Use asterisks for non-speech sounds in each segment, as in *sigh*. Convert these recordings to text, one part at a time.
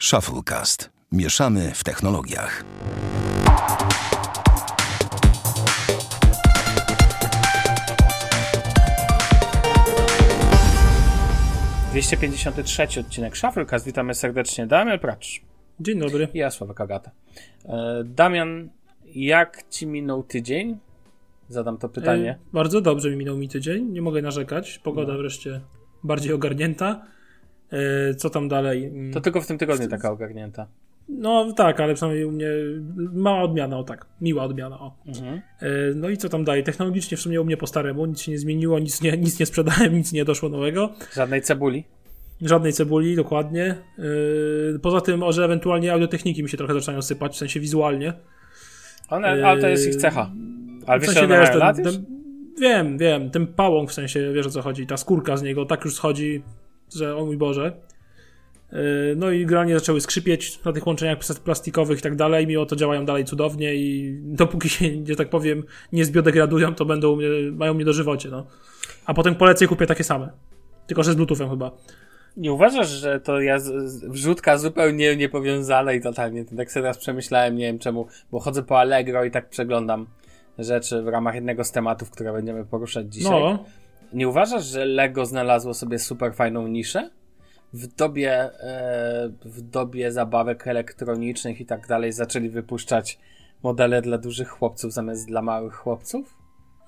Shufflecast. Mieszamy w technologiach. Dwieście pięćdziesiąty trzeci odcinek Shufflecast. Witamy serdecznie. Damian Pracz. Dzień dobry. Ja, Sławek Agata. E, Damian, jak ci minął tydzień? Zadam to pytanie. E, bardzo dobrze mi minął mi tydzień. Nie mogę narzekać. Pogoda No. wreszcie bardziej ogarnięta. E, co tam dalej? Mm, To tylko w tym tygodniu taka ogarnięta. No tak, ale przynajmniej u mnie mała odmiana, o tak. Miła odmiana, o. Mhm. E, no i co tam dalej? Technologicznie w sumie u mnie po staremu. Nic się nie zmieniło, nic nie, nic nie sprzedałem, nic nie doszło nowego. Żadnej cebuli. Żadnej cebuli, dokładnie. E, poza tym, że ewentualnie audiotechniki mi się trochę zaczynają sypać, w sensie wizualnie. One, ale to jest ich cecha. Ale W wiesz, sensie, wiesz, ten, już? ten, wiem, wiem, ten pałąk w sensie, wiesz o co chodzi, ta skórka z niego tak już schodzi, że o mój Boże. Yy, No i granie zaczęły skrzypieć na tych łączeniach plas- plastikowych i tak dalej, mimo to działają dalej cudownie i *laughs* dopóki się, że tak powiem, nie zbiodegradują, to będą, mnie, mają mnie dożywocie, no. A potem polecę i kupię takie same. Tylko, że z Bluetoothem chyba. Nie uważasz, że to ja wrzutka zupełnie niepowiązana i totalnie. Tak sobie teraz przemyślałem, nie wiem czemu, bo chodzę po Allegro i tak przeglądam rzeczy w ramach jednego z tematów, które będziemy poruszać dzisiaj. No, Nie uważasz, że Lego znalazło sobie super fajną niszę? W dobie, e, w dobie zabawek elektronicznych i tak dalej zaczęli wypuszczać modele dla dużych chłopców zamiast dla małych chłopców?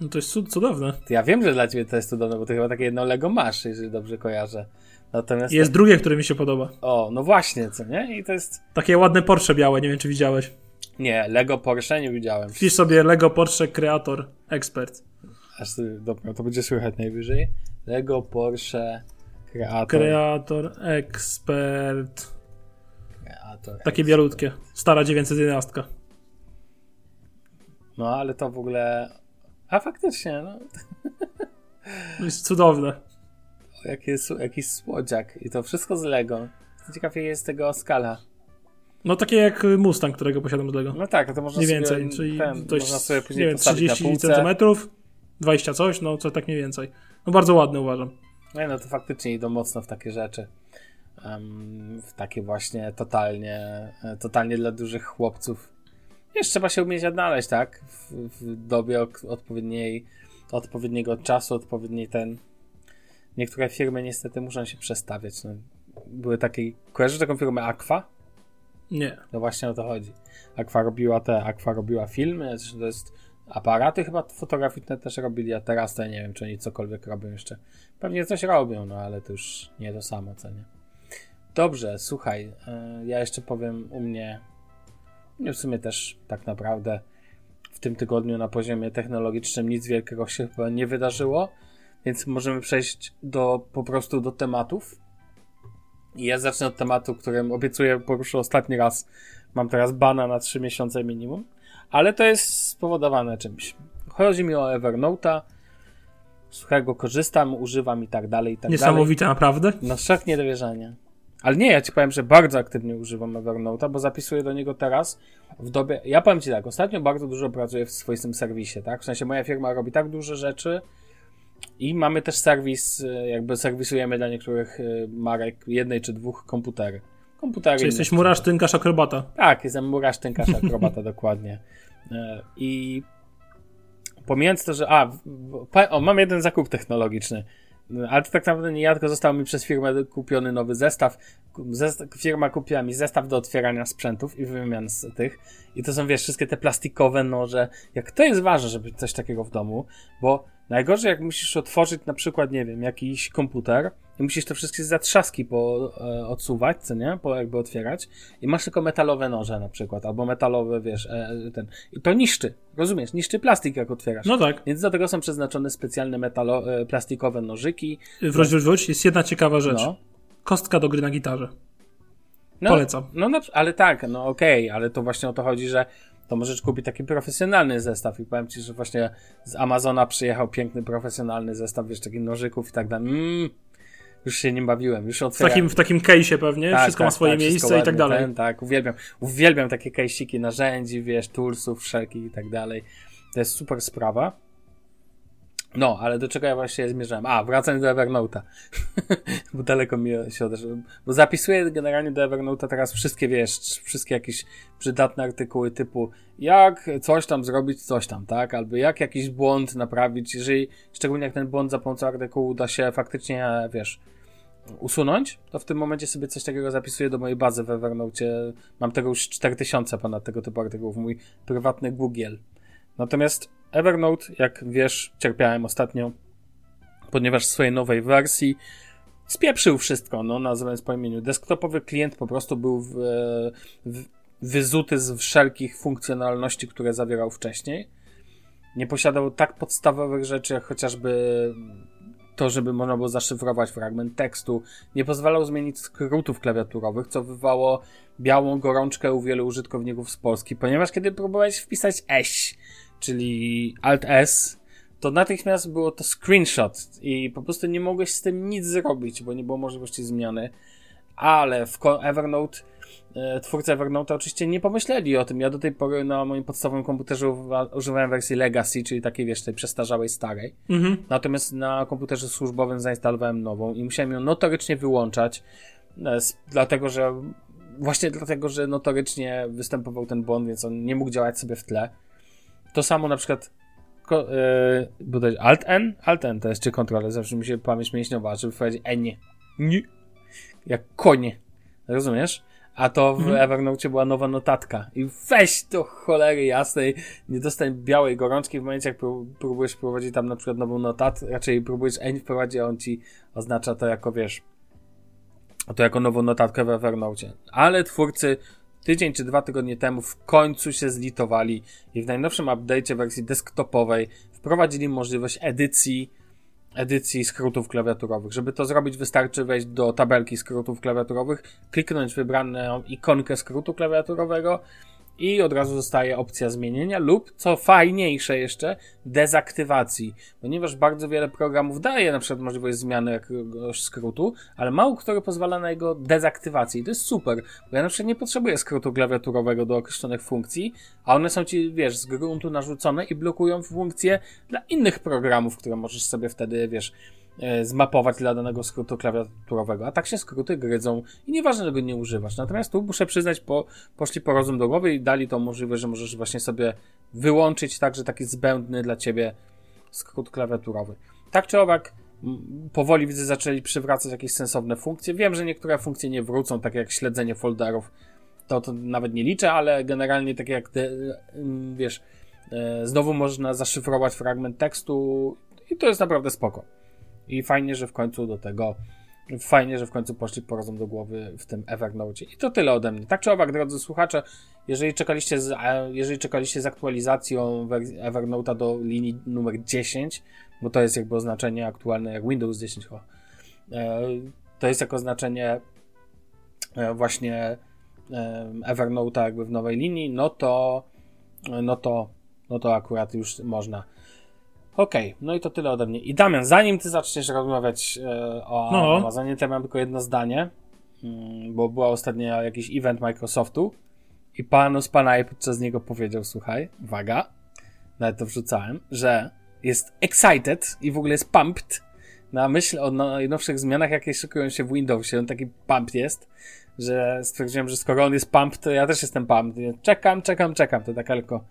no to jest cud, cudowne. Ja wiem, że dla ciebie to jest cudowne, bo ty chyba takie jedno Lego masz, jeżeli dobrze kojarzę. Natomiast. Jest drugie, które mi się podoba. O, no właśnie, co nie? I to jest. Takie ładne Porsche białe, nie wiem czy widziałeś. Nie, Lego Porsche nie widziałem. Wpisz sobie Lego Porsche Creator Expert. Aż dobra, to będzie słychać najwyżej. Lego Porsche Creator. Kreator, ekspert. Creator Takie bielutkie. Stara 911. No, ale to w ogóle. A faktycznie, no. To jest cudowne. Jaki, jest, jakiś słodziak. I to wszystko z Lego. Ciekawie jest tego skala. No takie jak Mustang, którego posiadam z Lego. No tak, to można Mniej sobie. więcej, czyli ten, to można sobie nie później wiem, postawić na 30 półce. cm, 20 coś, no co tak mniej więcej. No bardzo ładne uważam. No, no to faktycznie idą mocno w takie rzeczy. Em, w takie właśnie totalnie, e, totalnie dla dużych chłopców. Wiesz, trzeba się umieć odnaleźć, tak? W, w dobie odpowiedniej, odpowiedniego czasu, odpowiedniej ten. Niektóre firmy niestety muszą się przestawiać. No, były takie. Kojarzysz taką firmę Aqua? Nie. No właśnie o to chodzi. Aqua robiła te, Aqua robiła filmy, to jest aparaty chyba fotograficzne też robili, a teraz to ja nie wiem, czy oni cokolwiek robią jeszcze. Pewnie coś robią, no ale to już nie to samo, co nie. Dobrze, słuchaj, e, ja jeszcze powiem u mnie, w sumie też tak naprawdę w tym tygodniu na poziomie technologicznym nic wielkiego się chyba nie wydarzyło, więc możemy przejść do, po prostu do tematów. I ja zacznę od tematu, którym obiecuję poruszę ostatni raz. Mam teraz bana na 3 miesiące minimum, ale to jest spowodowane czymś. Chodzi mi o Evernote'a, z którego korzystam, używam i tak dalej, i tak dalej. Niesamowite naprawdę. No szok niedowierzania. Ale nie, ja ci powiem, że bardzo aktywnie używam Evernote'a, bo zapisuję do niego teraz w dobie... Ja powiem ci tak, ostatnio bardzo dużo pracuję w swoistym serwisie, tak? W sensie moja firma robi tak duże rzeczy i mamy też serwis, y, jakby serwisujemy dla niektórych y, marek jednej czy dwóch komputery. Komputery Czy jesteś murarz, tynkarz, akrobata. Tak, jestem murarz, tynkarz, akrobata, *laughs* dokładnie. E, I pomijając to, że. A, o, mam jeden zakup technologiczny. Ale to tak naprawdę nie ja, tylko został mi przez firmę kupiony nowy zestaw. Firma kupiła mi zestaw do otwierania sprzętów i wymian z tych. I to są, wiesz, wszystkie te plastikowe noże. Jak to jest ważne, żeby coś takiego w domu, bo najgorzej, jak musisz otworzyć na przykład, nie wiem, jakiś komputer i musisz te wszystkie zatrzaski po, e, odsuwać, co nie? Po jakby otwierać i masz tylko metalowe noże na przykład, albo metalowe, wiesz, e, ten. I to niszczy, rozumiesz? Niszczy plastik, jak otwierasz. No tak. Więc do tego są przeznaczone specjalne metalo, e, plastikowe nożyki. Wróć, wróć, wróć. Jest jedna ciekawa rzecz. No. Kostka do gry na gitarze. No, Polecam. No, na, ale tak, no okej, ale to właśnie o to chodzi, że to możesz kupić taki profesjonalny zestaw i powiem ci, że właśnie z Amazona przyjechał piękny, profesjonalny zestaw, wiesz, takich nożyków i tak dalej. Mm, już się nim bawiłem, już W otwieram. takim, w takim case'ie pewnie. Tak, wszystko ma tak, swoje tak, miejsce i tak dalej. Ten, tak, uwielbiam. Uwielbiam takie kejsiki narzędzi, wiesz, toolsów wszelkich i tak dalej. To jest super sprawa. No, ale do czego ja właśnie zmierzałem? A, wracając do Evernote'a. *laughs* bo daleko mi się odeszło. Bo zapisuję generalnie do Evernote'a teraz wszystkie, wiesz, wszystkie jakieś przydatne artykuły typu jak coś tam zrobić, coś tam, tak? Albo jak jakiś błąd naprawić, jeżeli, szczególnie jak ten błąd za pomocą artykułu uda się faktycznie, wiesz, usunąć, to w tym momencie sobie coś takiego zapisuję do mojej bazy w Evernote. Mam tego już 4000 ponad tego typu artykułów, mój prywatny Google. Natomiast Evernote, jak wiesz, cierpiałem ostatnio, ponieważ w swojej nowej wersji spieprzył wszystko, no nazywając po imieniu. Desktopowy klient po prostu był w, w, wyzuty z wszelkich funkcjonalności, które zawierał wcześniej. Nie posiadał tak podstawowych rzeczy, jak chociażby to, żeby można było zaszyfrować fragment tekstu. Nie pozwalał zmienić skrótów klawiaturowych, co wywało białą gorączkę u wielu użytkowników z Polski, ponieważ kiedy próbowałeś wpisać eś, czyli Alt S, to natychmiast było to screenshot i po prostu nie mogłeś z tym nic zrobić, bo nie było możliwości zmiany. Ale w Evernote, e, twórcy Evernote oczywiście nie pomyśleli o tym. Ja do tej pory na moim podstawowym komputerze używałem wersji Legacy, czyli takiej, wiesz, tej przestarzałej, starej. Mhm. Natomiast na komputerze służbowym zainstalowałem nową i musiałem ją notorycznie wyłączać, e, dlatego że właśnie dlatego, że notorycznie występował ten błąd, więc on nie mógł działać sobie w tle. To samo na przykład yy, Alt N? Alt N to jest czy kontroler, zawsze mi się pamięć mięśniowa, żeby powiedzieć N. Nie. Jak konie. Rozumiesz? A to w mhm. Evernote była nowa notatka. I weź to cholery jasnej, nie dostań białej gorączki w momencie, jak próbujesz wprowadzić tam na przykład nową notatkę, raczej próbujesz N wprowadzić, a on ci oznacza to jako, wiesz, to jako nową notatkę w Evernote. Ale twórcy tydzień czy dwa tygodnie temu w końcu się zlitowali i w najnowszym update'cie wersji desktopowej wprowadzili możliwość edycji edycji skrótów klawiaturowych. Żeby to zrobić, wystarczy wejść do tabelki skrótów klawiaturowych, kliknąć wybraną ikonkę skrótu klawiaturowego i od razu zostaje opcja zmienienia lub, co fajniejsze jeszcze, dezaktywacji, ponieważ bardzo wiele programów daje na przykład możliwość zmiany jakiegoś skrótu, ale mało który pozwala na jego dezaktywację. I to jest super, bo ja na przykład nie potrzebuję skrótu klawiaturowego do określonych funkcji, a one są ci, wiesz, z gruntu narzucone i blokują funkcje dla innych programów, które możesz sobie wtedy, wiesz, zmapować dla danego skrótu klawiaturowego. A tak się skróty grydzą i nieważne, że go nie używasz. Natomiast tu muszę przyznać, po, poszli po rozum do głowy i dali to możliwość, że możesz właśnie sobie wyłączyć także taki zbędny dla ciebie skrót klawiaturowy. Tak czy owak, powoli widzę, zaczęli przywracać jakieś sensowne funkcje. Wiem, że niektóre funkcje nie wrócą, tak jak śledzenie folderów. To, to nawet nie liczę, ale generalnie tak jak, wiesz, e, znowu można zaszyfrować fragment tekstu i to jest naprawdę spoko. I fajnie, że w końcu do tego fajnie, że w końcu poszli po rozum do głowy w tym Evernote. I to tyle ode mnie. Tak czy owak, drodzy słuchacze, jeżeli czekaliście z, jeżeli czekaliście z aktualizacją Evernote'a do linii numer 10, bo to jest jakby oznaczenie aktualne jak Windows 10 chyba, e, to jest jako oznaczenie e, właśnie e, Evernote'a jakby w nowej linii, no to no to no to akurat już można Okej, okay, no i to tyle ode mnie. I Damian, zanim ty zaczniesz rozmawiać e, o no. Amazonie, to ja mam tylko jedno zdanie, mm, bo była ostatnio jakiś event Microsoftu i panu z Panay podczas niego powiedział, słuchaj, uwaga, nawet to wrzucałem, że jest excited i w ogóle jest pumped na myśl o najnowszych zmianach, jakie szykują się w Windowsie. On taki pumped jest, że stwierdziłem, że skoro on jest pumped, to ja też jestem pumped. Czekam, czekam, czekam. To taka tylko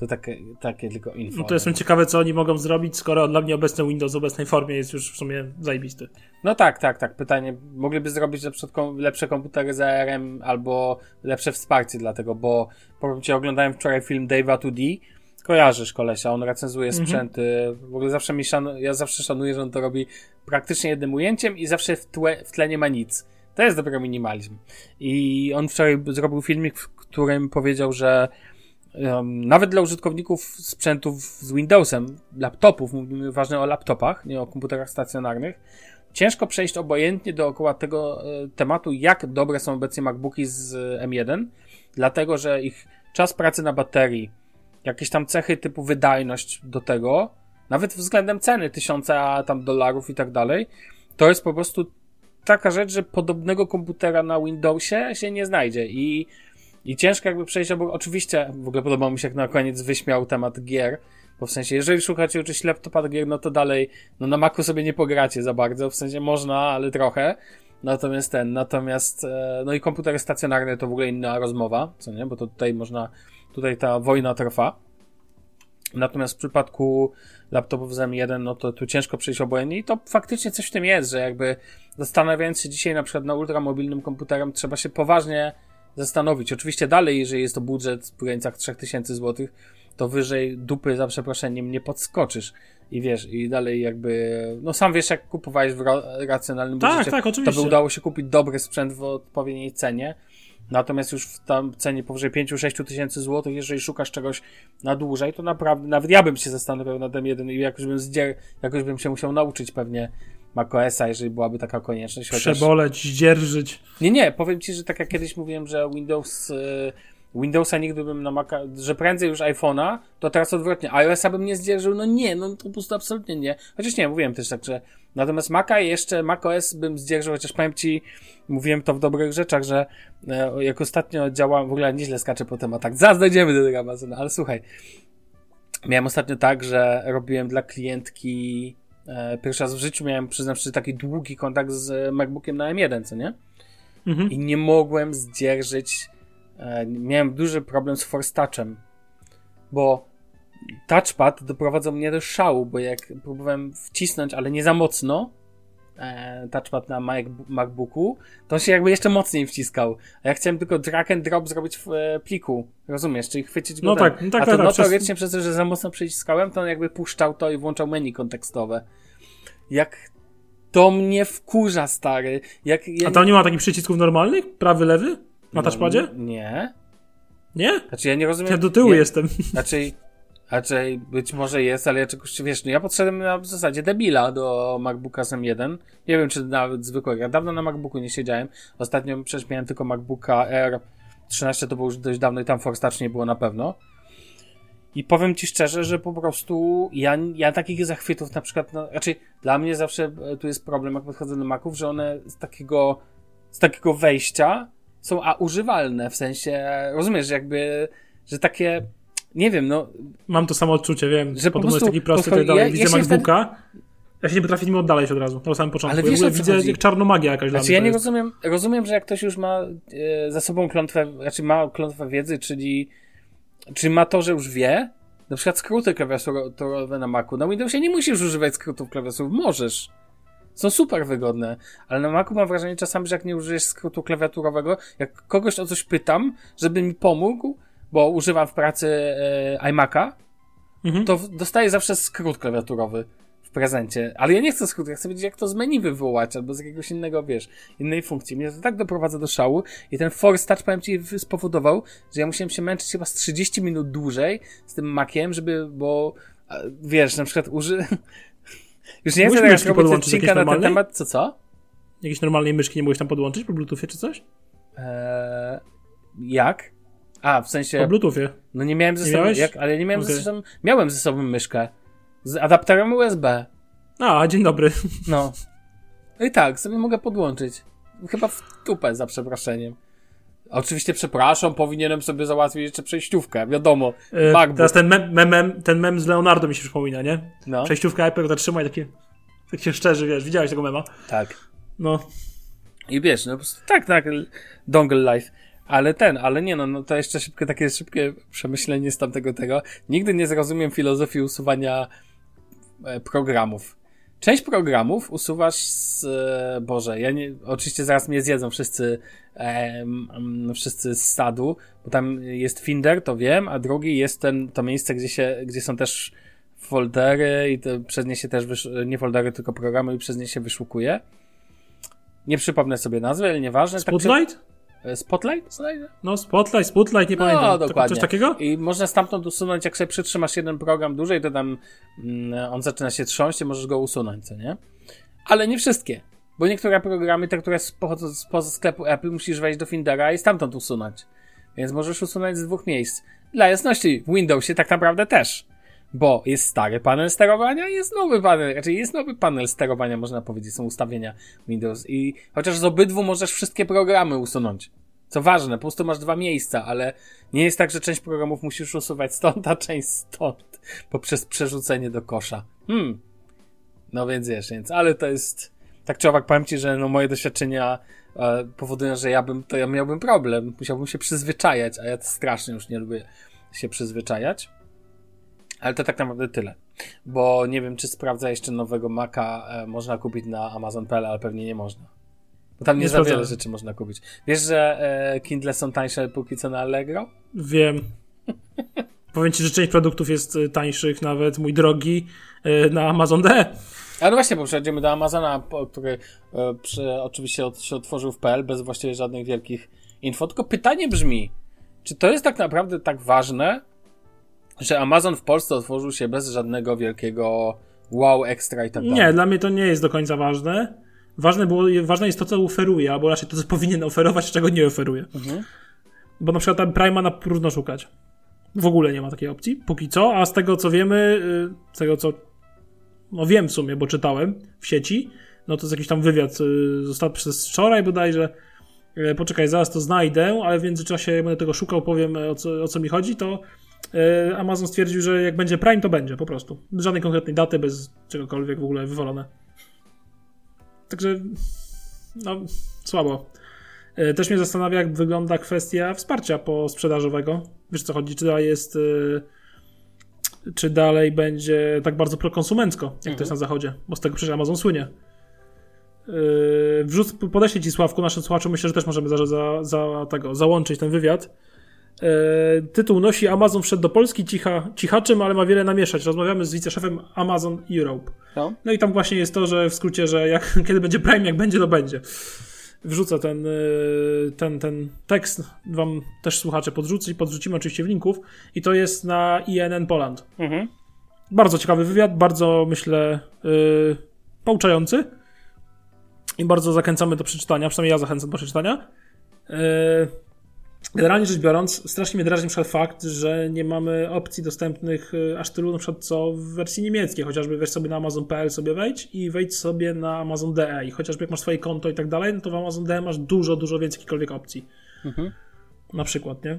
to takie, takie tylko info. No to jestem ciekawy, co oni mogą zrobić, skoro dla mnie obecny Windows w obecnej formie jest już w sumie zajebisty. No tak, tak, tak. Pytanie, mogliby zrobić na przykład lepsze komputery z ARM albo lepsze wsparcie dla tego, bo powiem ci, oglądałem wczoraj film Dave'a 2D, kojarzysz kolesia, on recenzuje mhm. sprzęty, mhm. w ogóle zawsze mi szanu, ja zawsze szanuję, że on to robi praktycznie jednym ujęciem i zawsze w tle, w tle nie ma nic. To jest dopiero minimalizm. I on wczoraj zrobił filmik, w którym powiedział, że nawet dla użytkowników sprzętów z Windowsem, laptopów, mówimy ważne o laptopach, nie o komputerach stacjonarnych, ciężko przejść obojętnie dookoła tego e, tematu, jak dobre są obecnie MacBooki z e, M1, dlatego że ich czas pracy na baterii, jakieś tam cechy typu wydajność do tego, nawet względem ceny tysiąca tam dolarów i tak dalej, to jest po prostu taka rzecz, że podobnego komputera na Windowsie się nie znajdzie i i ciężko jakby przejść obok. Oczywiście, w ogóle podobało mi się, jak na koniec wyśmiał temat gier, Bo w sensie, jeżeli szukacie oczywiście laptopa gier, no to dalej, no na Macu sobie nie pogracie za bardzo, w sensie można, ale trochę. Natomiast ten, natomiast, e, no i komputery stacjonarne to w ogóle inna rozmowa, co nie, bo to tutaj można, tutaj ta wojna trwa. Natomiast w przypadku laptopów z M1, no to tu ciężko przejść obojętnie i to faktycznie coś w tym jest, że jakby zastanawiając się dzisiaj na przykład na ultramobilnym komputerem, trzeba się poważnie zastanowić. Oczywiście dalej, jeżeli jest to budżet w granicach 3000 zł, to wyżej dupy za przeproszeniem nie podskoczysz. I wiesz, i dalej jakby, no sam wiesz, jak kupowałeś w racjonalnym tak, budżecie, tak, oczywiście. to by udało się kupić dobry sprzęt w odpowiedniej cenie. Natomiast już w tam cenie powyżej 5-6 tysięcy złotych, jeżeli szukasz czegoś na dłużej, to naprawdę, nawet ja bym się zastanawiał nad M1 i jakoś bym, zdzier, jakoś bym się musiał nauczyć pewnie macOSa, jeżeli byłaby taka konieczność. Chociaż... Przeboleć, zdzierżyć. Nie, nie, powiem Ci, że tak jak kiedyś mówiłem, że Windows... Yy, Windowsa nigdy bym na Maca, że prędzej już iPhone'a, to teraz odwrotnie. iOSa bym nie zdzierżył, no nie, no po prostu absolutnie nie. Chociaż nie, mówiłem też tak, że natomiast Maca jeszcze, macOS bym zdzierżył, chociaż powiem Ci, mówiłem to w dobrych rzeczach, że e, jak ostatnio działam, w ogóle nieźle skaczę po tematach, zaraz dojdziemy do tego Amazona, ale słuchaj, miałem ostatnio tak, że robiłem dla klientki pierwszy raz w życiu miałem, przyznam szczerze, taki długi kontakt z MacBookiem na M1, co nie? Mhm. I nie mogłem zdzierżyć E, miałem duży problem z Force Touchem, bo touchpad doprowadzał mnie do szału, bo jak próbowałem wcisnąć, ale nie za mocno, e, touchpad na MacBooku, to on się jakby jeszcze mocniej wciskał. A ja chciałem tylko drag and drop zrobić w e, pliku, rozumiesz, czyli chwycić go No tak, no tak, A to tak, tak notorycznie przez... przez to, że za mocno przyciskałem, to on jakby puszczał to i włączał menu kontekstowe. Jak to mnie wkurza, stary. Jak, ja... A tam nie ma takich przycisków normalnych? Prawy, lewy? Na touchpadzie? No, nie. Nie? Znaczy ja nie rozumiem. Ja do tyłu jestem. Znaczy, raczej być może jest, ale ja czegoś, wiesz, no ja podszedłem na w zasadzie debila do MacBooka z M1. Nie wiem, czy nawet zwykłego. Ja dawno na MacBooku nie siedziałem. Ostatnio przecież miałem tylko MacBooka Air 13, to było już dość dawno i tam Force Touch nie było na pewno. I powiem ci szczerze, że po prostu ja, ja takich zachwytów na przykład, no, znaczy dla mnie zawsze e, tu jest problem, jak podchodzę do Maców, że one z takiego, z takiego wejścia są a używalne, w sensie, rozumiesz, jakby, że takie, nie wiem, no... Mam to samo odczucie, wiem, że po prostu jest taki prosty, tak dalej, ja, widzę ja MacBooka, wtedy... ja się nie potrafię nim oddalać od razu, na samym początku. Ale wiesz, ja widzę jak czarnomagia jakaś znaczy, dla mnie. ja nie rozumiem, rozumiem, że jak ktoś już ma e, za sobą klątwę, znaczy ma klątwę wiedzy, czyli, czyli ma to, że już wie, na przykład skróty klawiaturowe na Macu, na Windowsie nie musisz używać skrótów klawiatur, możesz. Są super wygodne, ale na Macu mam wrażenie czasami, że jak nie użyjesz skrótu klawiaturowego, jak kogoś o coś pytam, żeby mi pomógł, bo używam w pracy e, iMac'a, mhm. to dostaję zawsze skrót klawiaturowy w prezencie. Ale ja nie chcę skrótu, ja chcę wiedzieć, jak to z menu wywołać, albo z jakiegoś innego, wiesz, innej funkcji. Mnie to tak doprowadza do szału i ten Force Touch, powiem ci, spowodował, że ja musiałem się męczyć chyba z 30 minut dłużej z tym Maciem, żeby, bo wiesz, na przykład uży... *laughs* Już nie chcę teraz robić odcinka na ten temat, co co? Jakiejś normalnej myszki nie mogłeś tam podłączyć po Bluetoothie czy coś? Eee, jak? A, w sensie... Po Bluetoothie. No nie miałem ze sobą... Jak, ale nie miałem okay. ze sobą... Miałem ze sobą myszkę. Z adapterem USB. A, dzień dobry. *laughs* No. I tak, sobie mogę podłączyć. Chyba w tupę, za przeproszeniem. Oczywiście przepraszam, powinienem sobie załatwić jeszcze przejściówkę, wiadomo. Yy, teraz ten mem, mem, ten mem z Leonardo mi się przypomina, nie? No. Przejściówka iPad zatrzymaj takie, tak się szczerze, wiesz, widziałeś tego mema? Tak. No. I wiesz, no po prostu tak, tak, dongle life. Ale ten, ale nie no, no to jeszcze szybkie, takie szybkie przemyślenie z tamtego tego. Nigdy nie zrozumiem filozofii usuwania e, programów. Część programów usuwasz z, e, Boże, ja nie, oczywiście zaraz mnie zjedzą wszyscy, e, wszyscy z sadu, bo tam jest Finder, to wiem, a drugi jest ten, to miejsce, gdzie się, gdzie są też foldery i to przez nie się też, wysz, nie foldery, tylko programy i przez nie się wyszukuje. Nie przypomnę sobie nazwy, ale nieważne. Spotlight? Tak, Spotlight? No, Spotlight, Spotlight, nie no, pamiętam. dokładnie. Coś takiego? I można stamtąd usunąć, jak sobie przytrzymasz jeden program dłużej, to tam mm, on zaczyna się trząść i możesz go usunąć, co nie? Ale nie wszystkie. Bo niektóre programy, te, które pochodzą spoza sklepu Apple, musisz wejść do Findera i stamtąd usunąć. Więc możesz usunąć z dwóch miejsc. Dla jasności, w Windowsie tak naprawdę też. Bo jest stary panel sterowania, jest nowy panel, raczej jest nowy panel sterowania, można powiedzieć, są ustawienia Windows i chociaż z obydwu możesz wszystkie programy usunąć Co ważne, po prostu masz dwa miejsca, ale nie jest tak, że część programów musisz usuwać stąd, a część stąd poprzez przerzucenie do kosza. Hmm. No więc wiesz, więc, ale to jest, tak czy owak powiem ci, że no moje doświadczenia e, powodują, że ja bym, to ja miałbym problem. Musiałbym się przyzwyczajać, a ja to strasznie już nie lubię się przyzwyczajać. Ale to tak naprawdę tyle. Bo nie wiem, czy sprawdza jeszcze nowego Maca e, można kupić na Amazon.pl, ale pewnie nie można. Bo tam nie, Nie za wiele rzeczy można kupić. Wiesz, że e, Kindle są tańsze póki co na Allegro? Wiem. Powiem ci, że część produktów jest y, tańszych, nawet mój drogi, y, na Amazon D. Ale no właśnie, bo przejdziemy do Amazona, który e, przy, oczywiście od, się otworzył w PL bez właściwie żadnych wielkich info. Tylko pytanie brzmi, czy to jest tak naprawdę tak ważne, że Amazon w Polsce otworzył się bez żadnego wielkiego wow, ekstra i tak dalej? Nie, dla mnie to nie jest do końca ważne. Ważne, było, ważne jest to, co oferuje, albo raczej to, co *laughs* powinien oferować, czego nie oferuje. Mhm. Bo na przykład tam Prima na próżno szukać. W ogóle nie ma takiej opcji, póki co, a z tego co wiemy, y, z tego co no wiem w sumie, bo czytałem w sieci, no to jest jakiś tam wywiad y, został przez wczoraj bodajże. Y, Poczekaj, zaraz to znajdę, ale w międzyczasie jak będę tego szukał, powiem o co, o co mi chodzi, to Amazon stwierdził, że jak będzie Prime, to będzie po prostu. Bez żadnej konkretnej daty, bez czegokolwiek w ogóle wywalone. Także no, słabo. E, Też mnie zastanawia, jak wygląda kwestia wsparcia posprzedażowego. Wiesz co chodzi, czy dalej jest. e, Czy dalej będzie tak bardzo prokonsumencko, jak to Mhm. jest na zachodzie? Bo z tego przecież Amazon słynie. E, Wrzuc, podeślę ci Sławku, naszym słuchaczom, myślę, że też możemy za, za, za tego, załączyć ten wywiad. E, Tytuł nosi Amazon wszedł do Polski cicha, cichaczem, ale ma wiele namieszać. Rozmawiamy z wiceszefem Amazon Europe. No. No i tam właśnie jest to, że w skrócie, że jak, *laughs* kiedy będzie Prime, jak będzie, to będzie. Wrzucę ten, y, ten, ten tekst, wam też słuchacze podrzucić, podrzucimy oczywiście w linków i to jest na INN Poland. Mhm. Bardzo ciekawy wywiad, bardzo myślę y, pouczający i bardzo zachęcamy do przeczytania, przynajmniej ja zachęcam do przeczytania. Y, Generalnie rzecz biorąc, strasznie mnie drażni na fakt, że nie mamy opcji dostępnych y, aż tylu na przykład co w wersji niemieckiej, chociażby weź sobie na Amazon.pl sobie wejdź i wejdź sobie na Amazon DE i chociażby jak masz swoje konto i tak dalej, no to w Amazon DE masz dużo, dużo więcej jakichkolwiek opcji. Mhm. Na przykład, nie?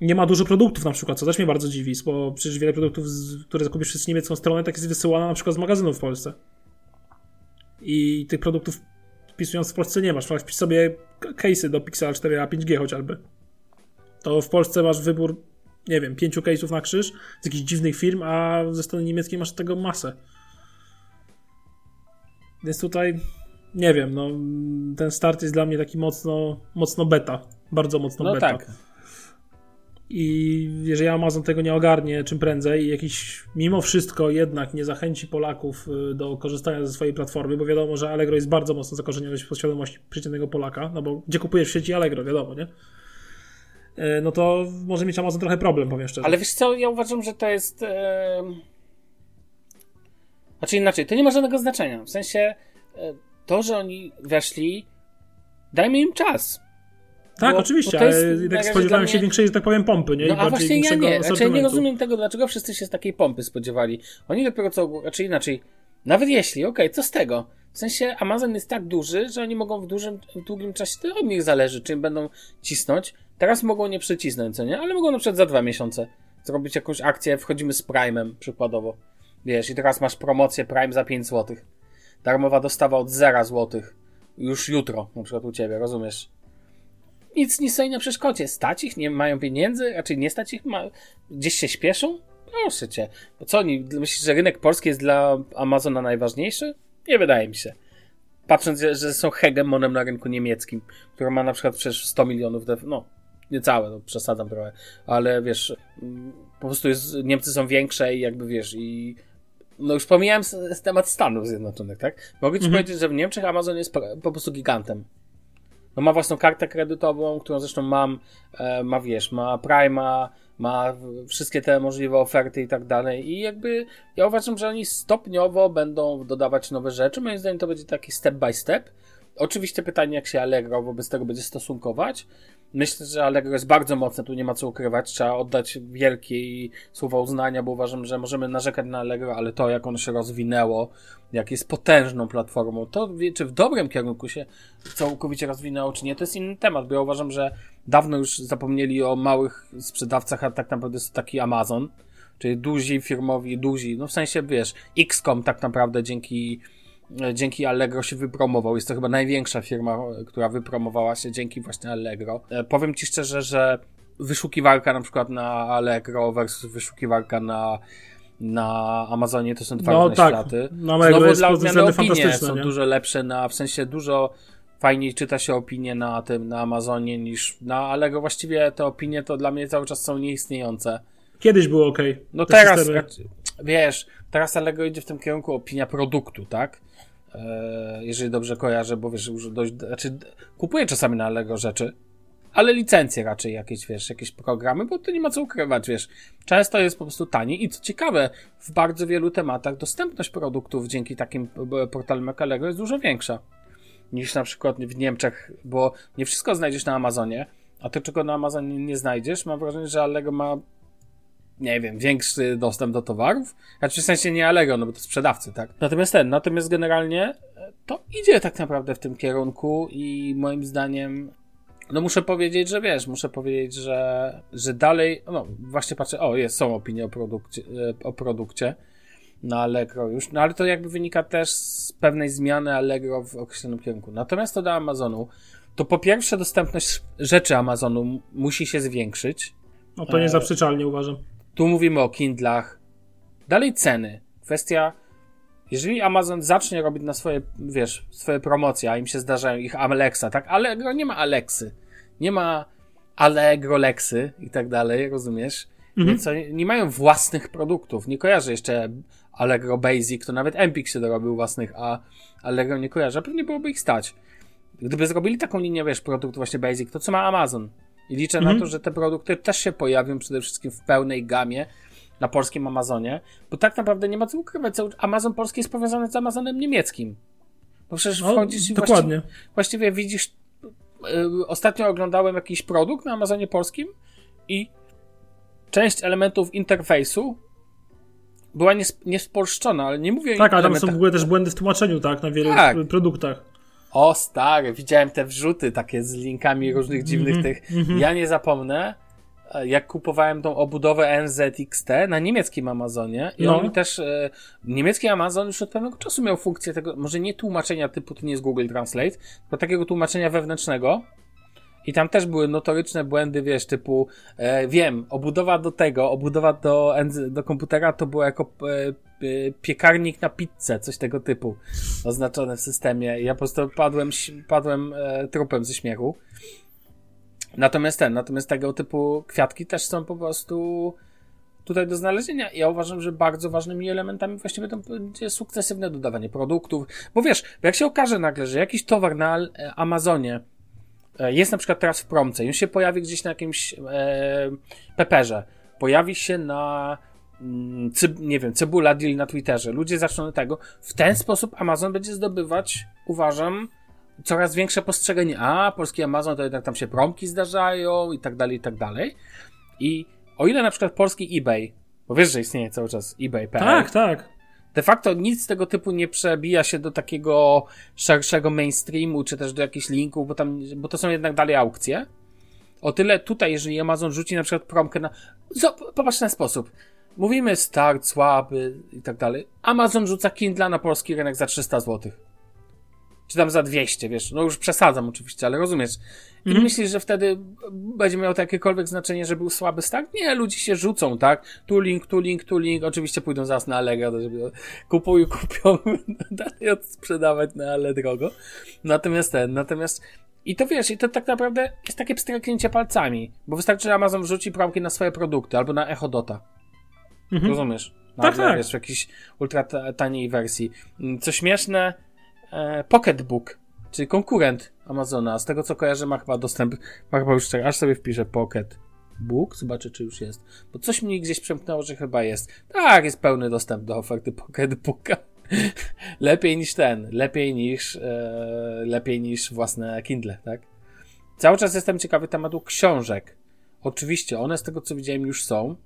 Nie ma dużo produktów na przykład, co też mnie bardzo dziwi, bo przecież wiele produktów, które zakupisz przez niemiecką stronę, tak jest wysyłana na przykład z magazynów w Polsce. I tych produktów wpisując w Polsce nie masz. Masz wpisz sobie case'y do Pixela 4a 5G chociażby. To w Polsce masz wybór, nie wiem, pięciu case'ów na krzyż z jakichś dziwnych firm, a ze strony niemieckiej masz tego masę. Więc tutaj, nie wiem, no ten start jest dla mnie taki mocno, mocno beta. Bardzo mocno No beta. tak. I jeżeli Amazon tego nie ogarnie czym prędzej i jakiś mimo wszystko jednak nie zachęci Polaków y, do korzystania ze swojej platformy, bo wiadomo, że Allegro jest bardzo mocno zakorzenione w świadomości przeciętnego Polaka, no bo gdzie kupujesz w sieci Allegro, wiadomo, nie? Y, No to może mieć Amazon trochę problem, powiem szczerze. Ale wiesz co, ja uważam, że to jest. E... Znaczy inaczej, to nie ma żadnego znaczenia. W sensie e, to, że oni weszli, dajmy im czas. tak, bo- oczywiście, bo to jest ale na jednak spodziewałem się mnie- większej, że tak powiem, pompy, nie? I No a właśnie ja nie. Znaczy, ja nie rozumiem tego, dlaczego wszyscy się z takiej pompy spodziewali. Oni dopiero co, raczej inaczej. Nawet jeśli, okej, co z tego? W sensie Amazon jest tak duży, że oni mogą w dużym, w długim czasie, to od nich zależy, czy im będą cisnąć. Teraz mogą nie przycisnąć, co nie? Ale mogą na przykład za dwa miesiące zrobić jakąś akcję, wchodzimy z Prime'em przykładowo. Wiesz, i teraz masz promocję Prime za 5 zł. Darmowa dostawa od 0 zł. Już jutro, na przykład u ciebie, rozumiesz? Nic nie stoi na przeszkodzie. Stać ich, nie mają pieniędzy, raczej nie stać ich, ma... gdzieś się śpieszą? Proszę cię. Bo co oni, myślisz, że rynek polski jest dla Amazona najważniejszy? Nie wydaje mi się. Patrząc, że- są hegemonem na rynku niemieckim, który ma na przykład przecież 100 milionów, def- no niecałe, no przesadzam trochę, ale wiesz, po prostu jest, Niemcy są większe i jakby wiesz, i no już pomijałem temat Stanów Zjednoczonych, tak? Mogę ci Mhm. powiedzieć, że w Niemczech Amazon jest po, prostu gigantem. No ma własną kartę kredytową, którą zresztą mam, e, ma wiesz, ma Prima, ma wszystkie te możliwe oferty i tak dalej i jakby ja uważam, że oni stopniowo będą dodawać nowe rzeczy, moim zdaniem to będzie taki step by step. Oczywiście pytanie, jak się Allegro wobec tego będzie stosunkować, Myślę, że Allegro jest bardzo mocne, tu nie ma co ukrywać. Trzeba oddać wielkie słowa uznania, bo uważam, że możemy narzekać na Allegro, ale to, jak ono się rozwinęło, jak jest potężną platformą, to czy w dobrym kierunku się całkowicie rozwinęło, czy nie, to jest inny temat, bo ja uważam, że dawno już zapomnieli o małych sprzedawcach, a tak naprawdę jest taki Amazon, czyli duzi firmowi, duzi, no w sensie, wiesz, XCOM tak naprawdę dzięki dzięki Allegro się wypromował. Jest to chyba największa firma, która wypromowała się dzięki właśnie Allegro. E, powiem Ci szczerze, że wyszukiwarka na przykład na Allegro versus wyszukiwarka na na Amazonie to są dwa no, różne tak. światy. No, Znowu dla odmiany opinie są nie? dużo lepsze, na, w sensie dużo fajniej czyta się opinie na tym, na Amazonie niż na Allegro. Właściwie te opinie to dla mnie cały czas są nieistniejące. Kiedyś było ok. No teraz, systemy. Wiesz, teraz Allegro idzie w tym kierunku opinia produktu, tak? E, jeżeli dobrze kojarzę, bo wiesz, już dość, znaczy kupuję czasami na Allegro rzeczy, ale licencje raczej jakieś, wiesz, jakieś programy, bo to nie ma co ukrywać, wiesz. Często jest po prostu taniej i co ciekawe, w bardzo wielu tematach dostępność produktów dzięki takim e, portalom jak Allegro jest dużo większa niż na przykład w Niemczech, bo nie wszystko znajdziesz na Amazonie, a to czego na Amazonie nie znajdziesz, mam wrażenie, że Allegro ma nie wiem, większy dostęp do towarów. Znaczy w sensie nie Allegro, no bo to sprzedawcy, tak? Natomiast ten, natomiast generalnie e, to idzie tak naprawdę w tym kierunku i moim zdaniem no muszę powiedzieć, że wiesz, muszę powiedzieć, że, że dalej, no właśnie patrzę, o jest, są opinie o produkcie, e, o produkcie na Allegro już, no ale to jakby wynika też z pewnej zmiany Allegro w określonym kierunku. Natomiast to do Amazonu, to po pierwsze dostępność rzeczy Amazonu musi się zwiększyć. No to niezaprzeczalnie uważam. Tu mówimy o Kindlach. Dalej ceny. Kwestia, jeżeli Amazon zacznie robić na swoje, wiesz, swoje promocje, a im się zdarzają ich Alexa, tak? Allegro nie ma Alexy. Nie ma Allegro Lexy i tak dalej, rozumiesz? Mhm. Więc oni nie mają własnych produktów. Nie kojarzę jeszcze Allegro Basic, to nawet Empik się dorobił własnych, a Allegro nie kojarzę. Pewnie byłoby ich stać. Gdyby zrobili taką linię, wiesz, produktów właśnie Basic, to co ma Amazon? I liczę mhm. na to, że te produkty też się pojawią przede wszystkim w pełnej gamie na polskim Amazonie, bo tak naprawdę nie ma co ukrywać. Amazon polski jest powiązany z Amazonem niemieckim. Bo przecież no, wchodzisz i dokładnie. Właściwie, właściwie widzisz. Yy, ostatnio oglądałem jakiś produkt na Amazonie polskim i część elementów interfejsu była niespolszczona, ale nie mówię Tak, ale tam są w ogóle też błędy w tłumaczeniu, tak, na wielu tak. produktach. O stary, widziałem te wrzuty takie z linkami różnych dziwnych mm -hmm, tych. Mm -hmm. Ja nie zapomnę, e, jak kupowałem tą obudowę NZXT na niemieckim Amazonie i no. on też, e, niemiecki Amazon już od pewnego czasu miał funkcję tego, może nie tłumaczenia typu, to nie jest Google Translate, tylko takiego tłumaczenia wewnętrznego, i tam też były notoryczne błędy, wiesz, typu, e, wiem, obudowa do tego, obudowa do, do komputera to była jako e, e, piekarnik na pizzę, coś tego typu oznaczone w systemie. I ja po prostu padłem, padłem e, trupem ze śmiechu. Natomiast ten, natomiast tego typu kwiatki też są po prostu tutaj do znalezienia. Ja uważam, że bardzo ważnymi elementami właściwie to będzie sukcesywne dodawanie produktów, bo wiesz, jak się okaże nagle, że jakiś towar na Amazonie E, jest na przykład teraz w promce, już się pojawi gdzieś na jakimś e, peperze, pojawi się na mm, nie wiem, cebula deal na Twitterze, ludzie zaczną tego, w ten sposób Amazon będzie zdobywać, uważam, coraz większe postrzeganie, a polski Amazon to jednak tam się promki zdarzają i tak dalej, i tak dalej. I o ile na przykład polski eBay, bo wiesz, że istnieje cały czas eBay.pl. Tak, tak de facto nic z tego typu nie przebija się do takiego szerszego mainstreamu, czy też do jakichś linków, bo tam, bo to są jednak dalej aukcje. O tyle tutaj, jeżeli Amazon rzuci na przykład promkę na, popatrz w ten sposób. Mówimy start, słaby i tak dalej. Amazon rzuca Kindle na polski rynek za 300 złotych czy tam za 200, wiesz, no już przesadzam oczywiście, ale rozumiesz. I mm. myślisz, że wtedy będzie miało to jakiekolwiek znaczenie, że był słaby start? Nie, ludzie się rzucą, tak? Tu link, tu link, tu link, oczywiście pójdą zaraz na Allegro, żeby kupują, *laughs* kupią, dalej odsprzedawać na ale drogo. Natomiast ten, natomiast i to wiesz, i to tak naprawdę jest takie pstryknięcie palcami, bo wystarczy, że Amazon wrzuci promki na swoje produkty albo na Echodota. Mhm. Rozumiesz? tak, tak. Wiesz, w jakiejś ultra taniej wersji. Co śmieszne, e, Pocketbook, czyli konkurent Amazona. Z tego co kojarzę, ma chyba dostęp, ma chyba już, aż sobie wpiszę Pocket Book, zobaczę czy już jest. Bo coś mi gdzieś przemknęło, że chyba jest. Tak, jest pełny dostęp do oferty Pocketbooka. *laughs* lepiej niż ten, lepiej niż, e, lepiej niż własne Kindle, tak? cały czas jestem ciekawy tematu książek. Oczywiście, one z tego co widziałem już są.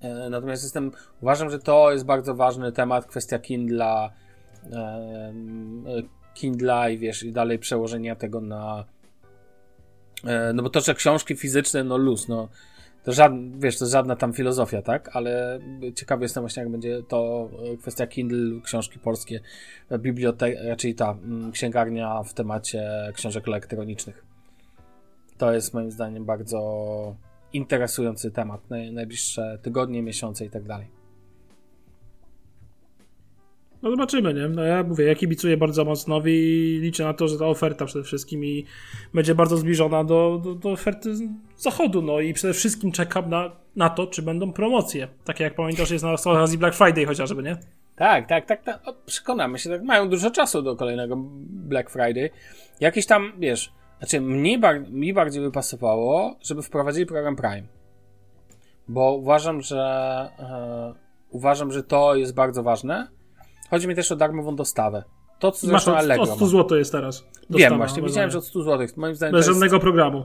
E, natomiast jestem, uważam, że to jest bardzo ważny temat, kwestia Kindla, e, Kindla i wiesz, i dalej przełożenia tego na. E, no bo to, że książki fizyczne, no luz, no to żadna, wiesz, to żadna tam filozofia, tak? Ale ciekawy jestem właśnie, jak będzie to kwestia Kindle, książki polskie, biblioteka, czyli ta księgarnia w temacie książek elektronicznych. To jest moim zdaniem bardzo interesujący temat. Najbliższe tygodnie, miesiące i tak dalej. No zobaczymy, nie? No ja mówię, ja kibicuję bardzo mocno i liczę na to, że ta oferta przede wszystkim i będzie bardzo zbliżona do, do, do oferty zachodu, no i przede wszystkim czekam na, na to, czy będą promocje. Takie jak pamiętasz, jest na okazji Black Friday chociażby, nie? Tak, tak, tak, tak. O, przekonamy się, tak mają dużo czasu do kolejnego Black Friday. Jakiś tam, wiesz, znaczy mnie, bar mi bardziej by pasowało, żeby wprowadzili program Prime. Bo uważam, że e, uważam, że to jest bardzo ważne Chodzi mi też o darmową dostawę. To, co Masz od, Allegro od 100 zł jest teraz. Wiem, właśnie, widziałem, że od 100 zł. Moim zdaniem Bez żadnego jest... programu.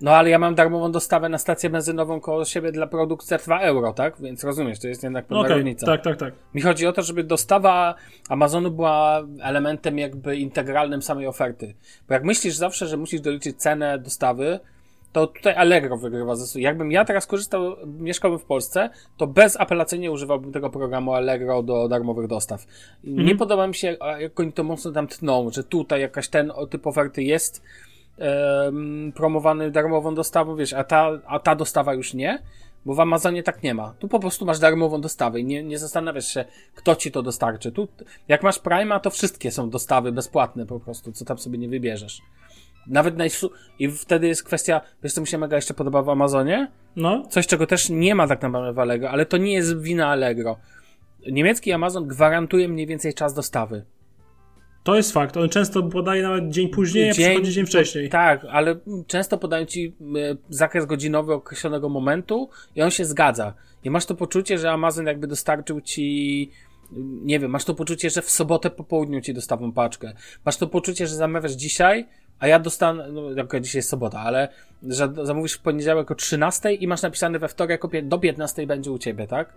No ale ja mam darmową dostawę na stację benzynową koło siebie dla produkcji 2 euro, tak? Więc rozumiesz, to jest jednak pewna okay, różnica. Tak, tak, tak. Mi chodzi o to, żeby dostawa Amazonu była elementem jakby integralnym samej oferty. Bo jak myślisz zawsze, że musisz doliczyć cenę dostawy, to tutaj Allegro wygrywa. Jakbym ja teraz korzystał, mieszkałbym w Polsce, to bezapelacyjnie używałbym tego programu Allegro do darmowych dostaw. Mhm. Nie podoba mi się, jak oni to mocno tam tną, że tutaj jakaś ten typ oferty jest um, promowany darmową dostawą, wiesz, a ta, a ta dostawa już nie. Bo w Amazonie tak nie ma. Tu po prostu masz darmową dostawę i nie, nie zastanawiasz się, kto ci to dostarczy. Tu, jak masz Prima, to wszystkie są dostawy bezpłatne po prostu, co tam sobie nie wybierzesz. Nawet najsu... I wtedy jest kwestia, wiesz co mi się mega jeszcze podoba w Amazonie? No. Coś, czego też nie ma tak naprawdę w Allegro, ale to nie jest wina Allegro. Niemiecki Amazon gwarantuje mniej więcej czas dostawy. To jest fakt. On często podaje nawet dzień później, dzień, a przychodzi dzień wcześniej. Tak, ale często podają ci e, zakres godzinowy określonego momentu i on się zgadza. I masz to poczucie, że Amazon jakby dostarczył ci nie wiem, masz to poczucie, że w sobotę po południu ci dostawą paczkę. Masz to poczucie, że zamawiasz dzisiaj, a ja dostanę, no jak dzisiaj jest sobota, ale że zamówisz w poniedziałek o 13 i masz napisane we wtorek do 15 będzie u ciebie, tak?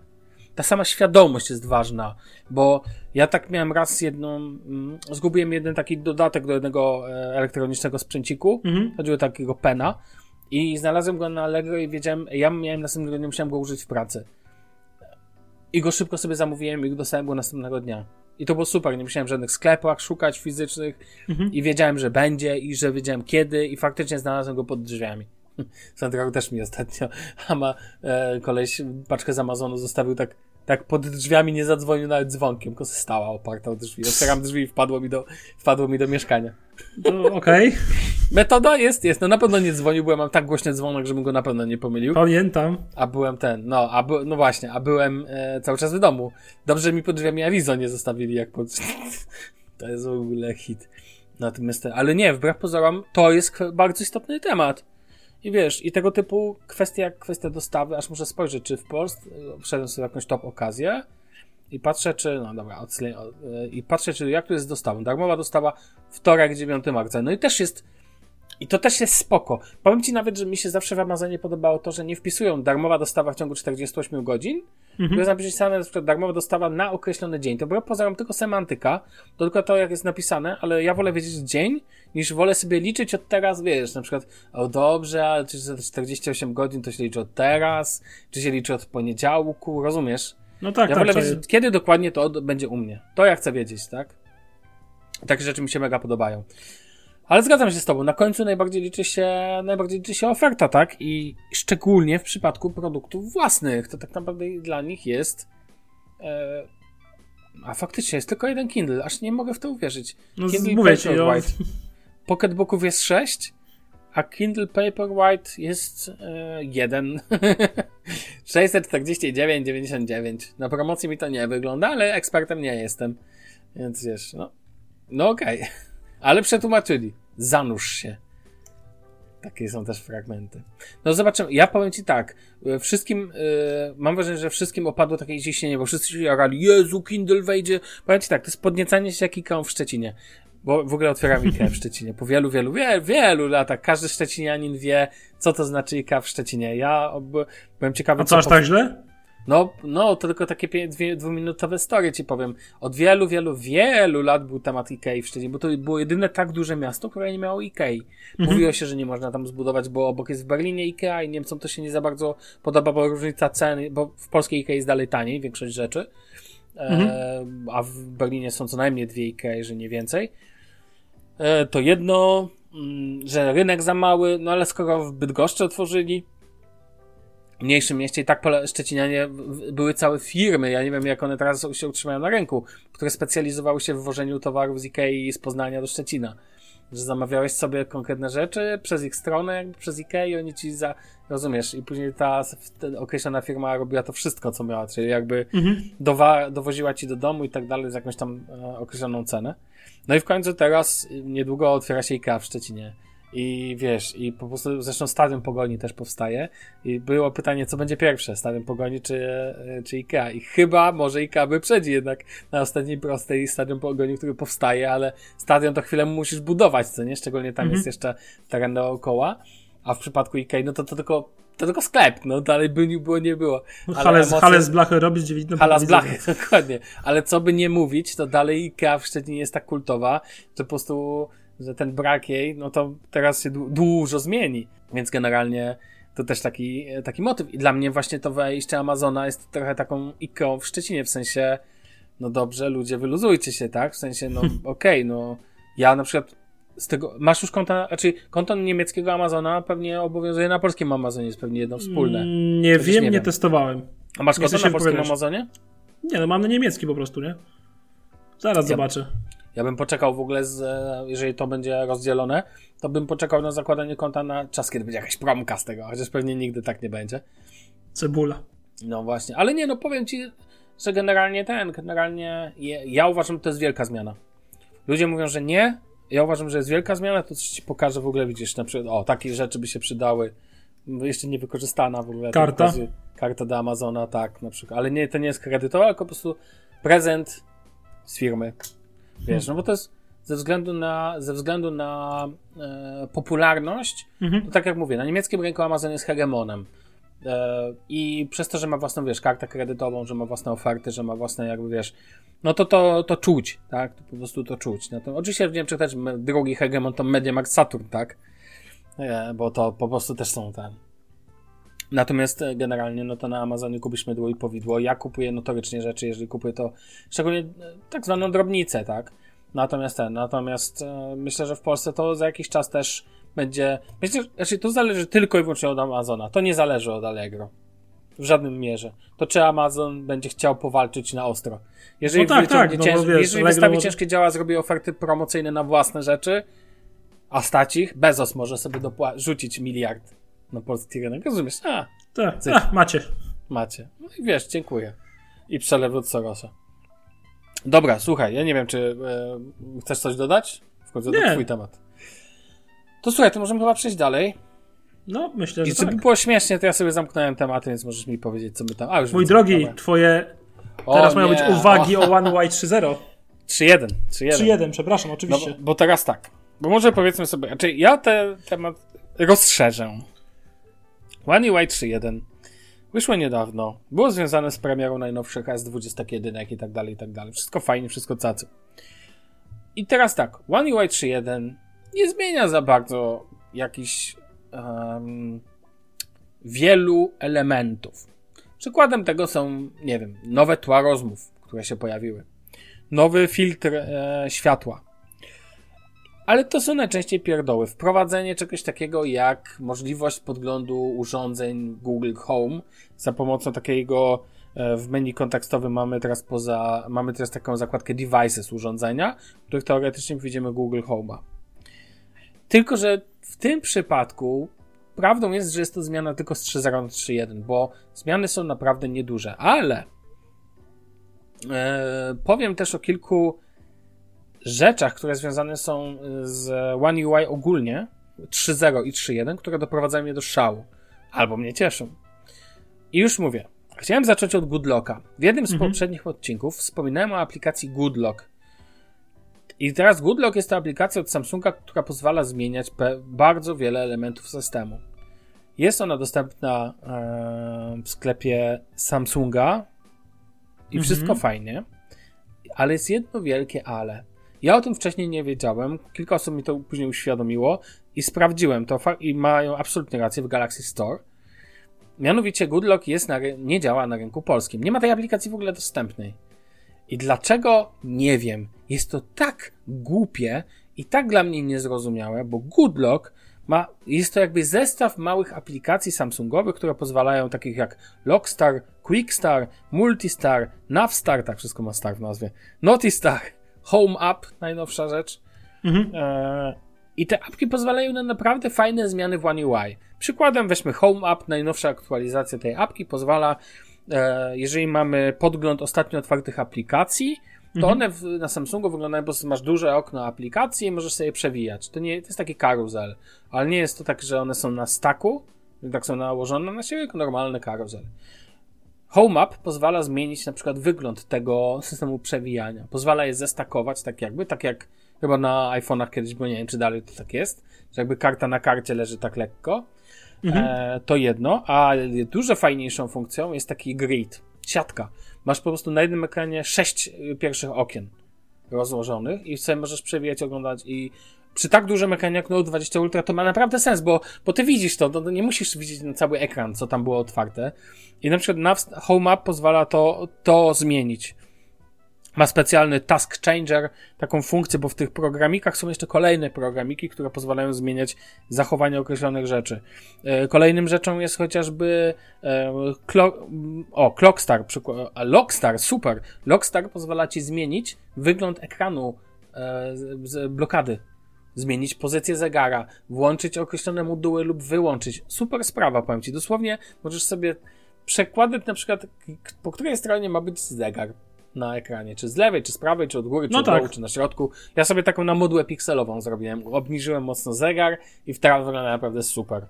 Ta sama świadomość jest ważna, bo ja tak miałem raz jedną, mm, zgubiłem jeden taki dodatek do jednego e, elektronicznego sprzęciku, mhm. chodziło o takiego pena i znalazłem go na Allegro i wiedziałem, ja miałem następnego dnia, musiałem go użyć w pracy. I go szybko sobie zamówiłem i go dostałem go następnego dnia. I to było super, nie musiałem w żadnych sklepach szukać fizycznych mhm. i wiedziałem, że będzie i że wiedziałem kiedy i faktycznie znalazłem go pod drzwiami. *laughs* Santiago też mi ostatnio, *laughs* a ma e, koleś paczkę z Amazonu zostawił tak, tak pod drzwiami, nie zadzwonił nawet dzwonkiem, tylko stała oparta o drzwi. Otwieram drzwi i wpadło mi do, wpadło mi do mieszkania. Okej. Okay. Metoda jest, jest. No na pewno nie dzwonił, bo ja mam tak głośny dzwonek, żebym go na pewno nie pomylił. Pamiętam. A byłem ten, no, a by, no właśnie, a byłem e, cały czas w domu. Dobrze, że mi pod drzwiami awizo nie zostawili, jak pod... *laughs* to jest w ogóle hit. Natomiast, ale nie, wbrew pozorom, to jest bardzo istotny temat. I wiesz, i tego typu kwestia, kwestia dostawy, aż muszę spojrzeć, czy w Polsce, wszedłem sobie jakąś top okazję, i patrzę, czy, no dobra, i patrzę, czy jak to jest z dostawą. Darmowa dostawa wtorek, 9 marca. No i też jest, i to też jest spoko. Powiem ci nawet, że mi się zawsze w Amazonie podobało to, że nie wpisują darmowa dostawa w ciągu 48 godzin, mhm. jest napisane na przykład darmowa dostawa na określony dzień. To było poza tylko semantyka, to tylko to, jak jest napisane, ale ja wolę wiedzieć dzień, niż wolę sobie liczyć od teraz, wiesz, na przykład, o dobrze, ale czy za 48 godzin to się liczy od teraz, czy się liczy od poniedziałku, rozumiesz? No tak, ja tak. wolę wiedzieć, kiedy dokładnie to będzie u mnie. To ja chcę wiedzieć, tak? Takie rzeczy mi się mega podobają. Ale zgadzam się z tobą. Na końcu najbardziej liczy się, najbardziej liczy się oferta, tak? I szczególnie w przypadku produktów własnych. To tak naprawdę dla nich jest. E, a faktycznie jest tylko jeden Kindle. Aż nie mogę w to uwierzyć. No, Kindle mówię ci, Paperwhite. *laughs* Pocketbooków jest sześć, a Kindle Paperwhite jest e, jeden. *laughs* 649,99. Na promocji mi to nie wygląda, ale ekspertem nie jestem. Więc wiesz, no. No okej. Okay. *laughs* Ale przetłumaczyli. Zanurz się. Takie są też fragmenty. No zobaczymy. Ja powiem ci tak. Wszystkim, yy, mam wrażenie, że wszystkim opadło takie ciśnienie, bo wszyscy się jarali. Jezu, Kindle wejdzie. Powiem ci tak, to jest podniecanie się jak IKEA w Szczecinie. Bo w ogóle otwieram IKEA w Szczecinie. Po wielu, wielu, wielu, wielu latach każdy szczecinianin wie, co to znaczy IKEA w Szczecinie. Ja byłem ciekawy... A co, aż tak źle? No, no, to tylko takie dwie, dwuminutowe story ci powiem. Od wielu, wielu, wielu lat był temat Ikei w Szczecinie, bo to było jedyne tak duże miasto, które nie miało Ikei. Mhm. Mówiło się, że nie można tam zbudować, bo obok jest w Berlinie Ikea i Niemcom to się nie za bardzo podoba, bo różnica ceny, bo w polskiej Ikei jest dalej taniej, większość rzeczy, mhm. e, a w Berlinie są co najmniej dwie Ikei, jeżeli nie więcej. E, to jedno, mm, że rynek za mały, no ale skoro w Bydgoszczy otworzyli, mniejszym mieście i tak Szczecinianie były całe firmy, ja nie wiem jak one teraz się utrzymają na rynku, które specjalizowały się w wożeniu towarów z Ikei z Poznania do Szczecina. Że zamawiałeś sobie konkretne rzeczy przez ich stronę, przez Ikea i oni ci za, rozumiesz, i później ta określona firma robiła to wszystko, co miała, czyli jakby mhm. dowa, dowoziła ci do domu i tak dalej z jakąś tam e, określoną cenę. No i w końcu teraz niedługo otwiera się Ikea w Szczecinie. I wiesz, i po prostu zresztą Stadion Pogoni też powstaje. I było pytanie, co będzie pierwsze, Stadion Pogoni czy, czy Ikea. I chyba może Ikea wyprzedzi jednak na ostatniej prostej Stadion Pogoni, który powstaje, ale stadion to chwilę musisz budować, co nie? Szczególnie tam mhm. jest jeszcze teren dookoła. A w przypadku Ikei, no to, to tylko to tylko sklep, no dalej by nie było, nie było. Ale hale, emocje... hale z blachy robić, gdzie widno Hala z blachy, dokładnie. Ale co by nie mówić, to dalej Ikea w Szczecinie jest tak kultowa, że po prostu że ten brak jej, no to teraz się du dużo zmieni. Więc generalnie to też taki, taki motyw. I dla mnie właśnie to wejście Amazona jest trochę taką iką w Szczecinie, w sensie, no dobrze, ludzie, wyluzujcie się, tak? W sensie, no *laughs* okej, okay, no ja na przykład z tego, masz już konta, znaczy konto niemieckiego Amazona pewnie obowiązuje na polskim Amazonie, jest pewnie jedno wspólne. Mm, nie wiem, nie, nie wiem. testowałem. A masz konto na polskim Amazonie? Nie, no mam na niemiecki po prostu, nie? Zaraz ja, zobaczę. Ja bym poczekał w ogóle, z, jeżeli to będzie rozdzielone, to bym poczekał na zakładanie konta na czas, kiedy będzie jakaś promka z tego, chociaż pewnie nigdy tak nie będzie. Cebula. No właśnie, ale nie, no powiem ci, że generalnie ten, generalnie je, ja uważam, że to jest wielka zmiana. Ludzie mówią, że nie, ja uważam, że jest wielka zmiana, to coś ci pokażę w ogóle, widzisz, na przykład, o, takie rzeczy by się przydały, jeszcze nie wykorzystana w ogóle. Karta? karta do Amazona, tak, na przykład, ale nie, to nie jest kredytowa, tylko po prostu prezent z firmy. Wiesz, no bo to jest ze względu na, ze względu na e, popularność, mhm. to tak jak mówię, na niemieckim rynku Amazon jest hegemonem. E, I przez to, że ma własną, wiesz, kartę kredytową, że ma własne oferty, że ma własne, jakby wiesz, no to to, to czuć, tak? To po prostu to czuć. No to, oczywiście w Niemczech też drugi hegemon to Mediamarkt Saturn, tak? E, bo to po prostu też są te. Natomiast e, generalnie, no to na Amazonie kupisz mydło i powidło. Ja kupuję notorycznie rzeczy, jeżeli kupuję to szczególnie tak zwaną drobnicę, tak? Natomiast ten, natomiast myślę, że w Polsce to za jakiś czas też będzie. Myślę, że znaczy to zależy tylko i wyłącznie od Amazona. To nie zależy od Allegro. W żadnym mierze. To czy Amazon będzie chciał powalczyć na ostro. Jeżeli, no tak, tak, no, cięż... wiesz, jeżeli wystawi może... ciężkie działa, zrobi oferty promocyjne na własne rzeczy, a stać ich, Bezos może sobie dopła- rzucić miliard na polski rynek. Rozumiesz? A, tak. A, macie. Macie. No i wiesz, dziękuję. I przelew od Sorosa. Dobra, słuchaj, ja nie wiem, czy e, chcesz coś dodać? W końcu nie. to twój temat. To słuchaj, to możemy chyba przejść dalej. No, myślę, że I tak. było śmiesznie, to ja sobie zamknąłem tematy, więc możesz mi powiedzieć, co my tam... A, już Mój drogi, twoje... Teraz mają być uwagi o, o One White 3.0. 3.1. 3.1, przepraszam, oczywiście. No, bo, bo, teraz tak. Bo może powiedzmy sobie, znaczy ja ten temat rozszerzę. One UI 3.1 wyszło niedawno, było związane z premierą najnowszych S21 i tak dalej, i tak dalej. Wszystko fajnie, wszystko cacy. I teraz tak, One UI 3.1 nie zmienia za bardzo jakichś um, wielu elementów. Przykładem tego są, nie wiem, nowe tła rozmów, które się pojawiły. Nowy filtr e, światła, ale to są najczęściej pierdoły. Wprowadzenie czegoś takiego jak możliwość podglądu urządzeń Google Home za pomocą takiego e, w menu kontekstowym mamy teraz poza, mamy teraz taką zakładkę devices urządzenia, w których teoretycznie widzimy Google Home'a. Tylko, że w tym przypadku prawdą jest, że jest to zmiana tylko z 3.0 na 3.1, bo zmiany są naprawdę nieduże, ale e, powiem też o kilku rzeczach, które związane są y, z One UI ogólnie, 3.0 i 3.1, które doprowadzają mnie do szału. Albo mnie cieszą. I już mówię. Chciałem zacząć od Goodlocka. W jednym z mhm. poprzednich odcinków wspominałem o aplikacji Goodlock. I teraz GoodLock jest to aplikacja od Samsunga, która pozwala zmieniać bardzo wiele elementów systemu. Jest ona dostępna e, w sklepie Samsunga i mhm. wszystko fajnie, ale jest jedno wielkie ale. Ja o tym wcześniej nie wiedziałem, kilka osób mi to później uświadomiło i sprawdziłem to i mają absolutnie rację w Galaxy Store. Mianowicie GoodLock jest na, nie działa na rynku polskim. Nie ma tej aplikacji w ogóle dostępnej. I dlaczego? Nie wiem. Jest to tak głupie i tak dla mnie niezrozumiałe, bo GoodLock ma, jest to jakby zestaw małych aplikacji Samsungowych, które pozwalają takich jak Lockstar, Quickstar, Multistar, Navstar, tak wszystko ma star w nazwie, Notistar, Home App, najnowsza rzecz. Mhm. E, I te apki pozwalają na naprawdę fajne zmiany w One UI. Przykładem weźmy Home App, najnowsza aktualizacja tej apki pozwala, e, jeżeli mamy podgląd ostatnio otwartych aplikacji, to mhm. one w, na Samsungu wyglądają, bo masz duże okno aplikacji i możesz sobie przewijać. To, nie, to jest taki karuzel, ale nie jest to tak, że one są na staku, tak są nałożone na siebie, jako normalny karuzel. Home App pozwala zmienić na przykład wygląd tego *laughs* systemu przewijania. Pozwala je zestakować tak jakby, tak jak chyba na iPhone'ach kiedyś, bo nie wiem czy dalej to tak jest, że jakby karta na karcie leży tak lekko. Mhm. E, to jedno, a dużo fajniejszą funkcją jest taki grid, siatka masz po prostu na jednym ekranie sześć y, pierwszych okien rozłożonych i sobie możesz przewijać, oglądać i przy tak dużym ekranie jak Note 20 Ultra to ma naprawdę sens, bo, bo ty widzisz to, to nie musisz widzieć na cały ekran, co tam było otwarte. I na przykład na Home App pozwala to, to zmienić ma specjalny task changer, taką funkcję, bo w tych programikach są jeszcze kolejne programiki, które pozwalają zmieniać zachowanie określonych rzeczy. E, kolejnym rzeczą jest chociażby e, clock, o, Clockstar, Lockstar, super. Lockstar pozwala ci zmienić wygląd ekranu e, z blokady zmienić pozycję zegara, włączyć określone moduły lub wyłączyć. Super sprawa, powiem Ci. Dosłownie możesz sobie przekładać na przykład, po której stronie ma być zegar na ekranie, czy z lewej, czy z prawej, czy od góry, czy no od tak. dołu, czy na środku. Ja sobie taką na modłę pikselową zrobiłem. Obniżyłem mocno zegar i w teraz wygląda naprawdę super.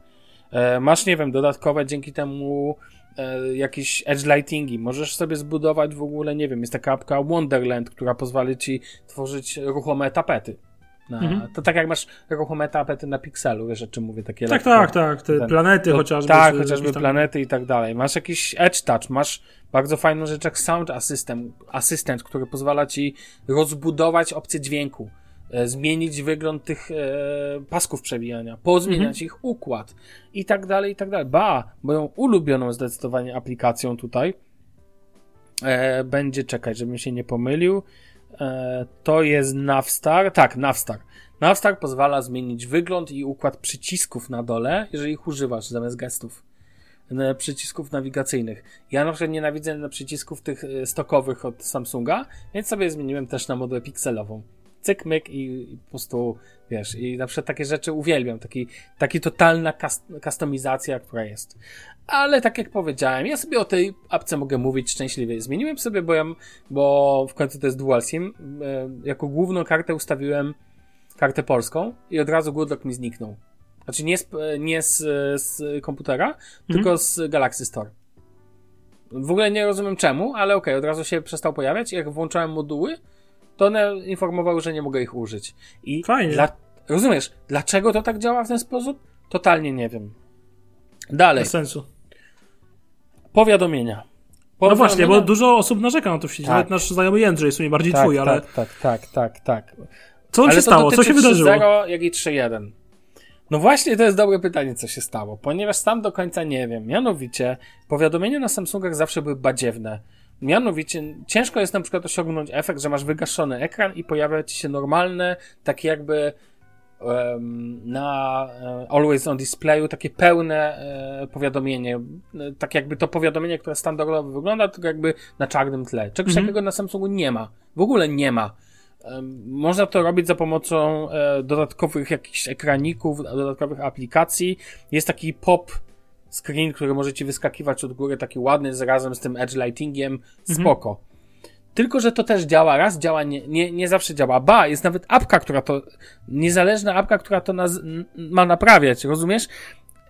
E, masz, nie wiem, dodatkowe dzięki temu e, jakieś edge lightingi. Możesz sobie zbudować w ogóle, nie wiem, jest taka apka Wonderland, która pozwala ci tworzyć ruchome tapety. Na, mhm. To tak jak masz ruchome tapety na pikselu, wiesz o czym mówię, takie Tak, lekko, tak, tak, te ten, planety to, chociażby. Tak, chociażby tam... planety i tak dalej. Masz jakiś edge touch, masz bardzo fajną rzecz jak Sound Assistant, Assistant który pozwala ci rozbudować opcję dźwięku, e, zmienić wygląd tych e, pasków przewijania, pozmieniać mhm. ich układ i tak dalej, i tak dalej. Ba, moją ulubioną zdecydowanie aplikacją tutaj e, będzie, czekać, żebym się nie pomylił, to jest Navstar, tak, Navstar. Navstar pozwala zmienić wygląd i układ przycisków na dole, jeżeli ich używasz zamiast gestów przycisków nawigacyjnych. Ja na przykład nienawidzę przycisków tych e, stokowych od Samsunga, więc sobie zmieniłem też na modułę pikselową. Cyk, myk i, i po prostu, wiesz, i na przykład takie rzeczy uwielbiam, taki, taki totalna kustomizacja, która jest. Ale tak jak powiedziałem, ja sobie o tej apce mogę mówić szczęśliwie. Zmieniłem sobie, bo ja, bo w końcu to jest dual SIM, e, jako główną kartę ustawiłem kartę polską i od razu Goodlock mi zniknął. Znaczy nie z, nie z, z komputera, mhm. tylko z Galaxy Store. W ogóle nie rozumiem czemu, ale okej, okay, od razu się przestał pojawiać. Jak włączałem moduły, to one informowały, że nie mogę ich użyć. I Fajnie. Dla, rozumiesz, dlaczego to tak działa w ten sposób? Totalnie nie wiem. Dalej. Bez sensu. Powiadomienia. Powiadomienia. No właśnie, bo dużo osób narzeka na to w sieci. Tak. Nawet nasz znajomy Jędrzej, jest bardziej tak, twój, tak, ale... Tak, tak, tak, tak. Co ale się stało? Co się wydarzyło? 3.0, jak i 3.1. No właśnie, to jest dobre pytanie, co się stało, ponieważ sam do końca nie wiem. Mianowicie, powiadomienia na Samsungach zawsze były badziewne. Mianowicie, ciężko jest na przykład osiągnąć efekt, że masz wygaszony ekran i pojawia ci się normalne, takie jakby na uh, Always on Displayu takie pełne uh, powiadomienie. Tak jakby to powiadomienie, które standardowo wygląda, tylko jakby na czarnym tle. Czegoś -hmm. takiego na Samsungu nie ma. W ogóle nie ma. Można to robić za pomocą e, dodatkowych jakichś ekraników, dodatkowych aplikacji. Jest taki pop screen, który może ci wyskakiwać od góry, taki ładny, z razem z tym edge lightingiem. Mhm. Spoko. Mhm. Tylko, że to też działa. Raz działa, nie, nie, nie zawsze działa. Ba, jest nawet apka, która to, niezależna apka, która to naz, ma naprawiać, rozumiesz?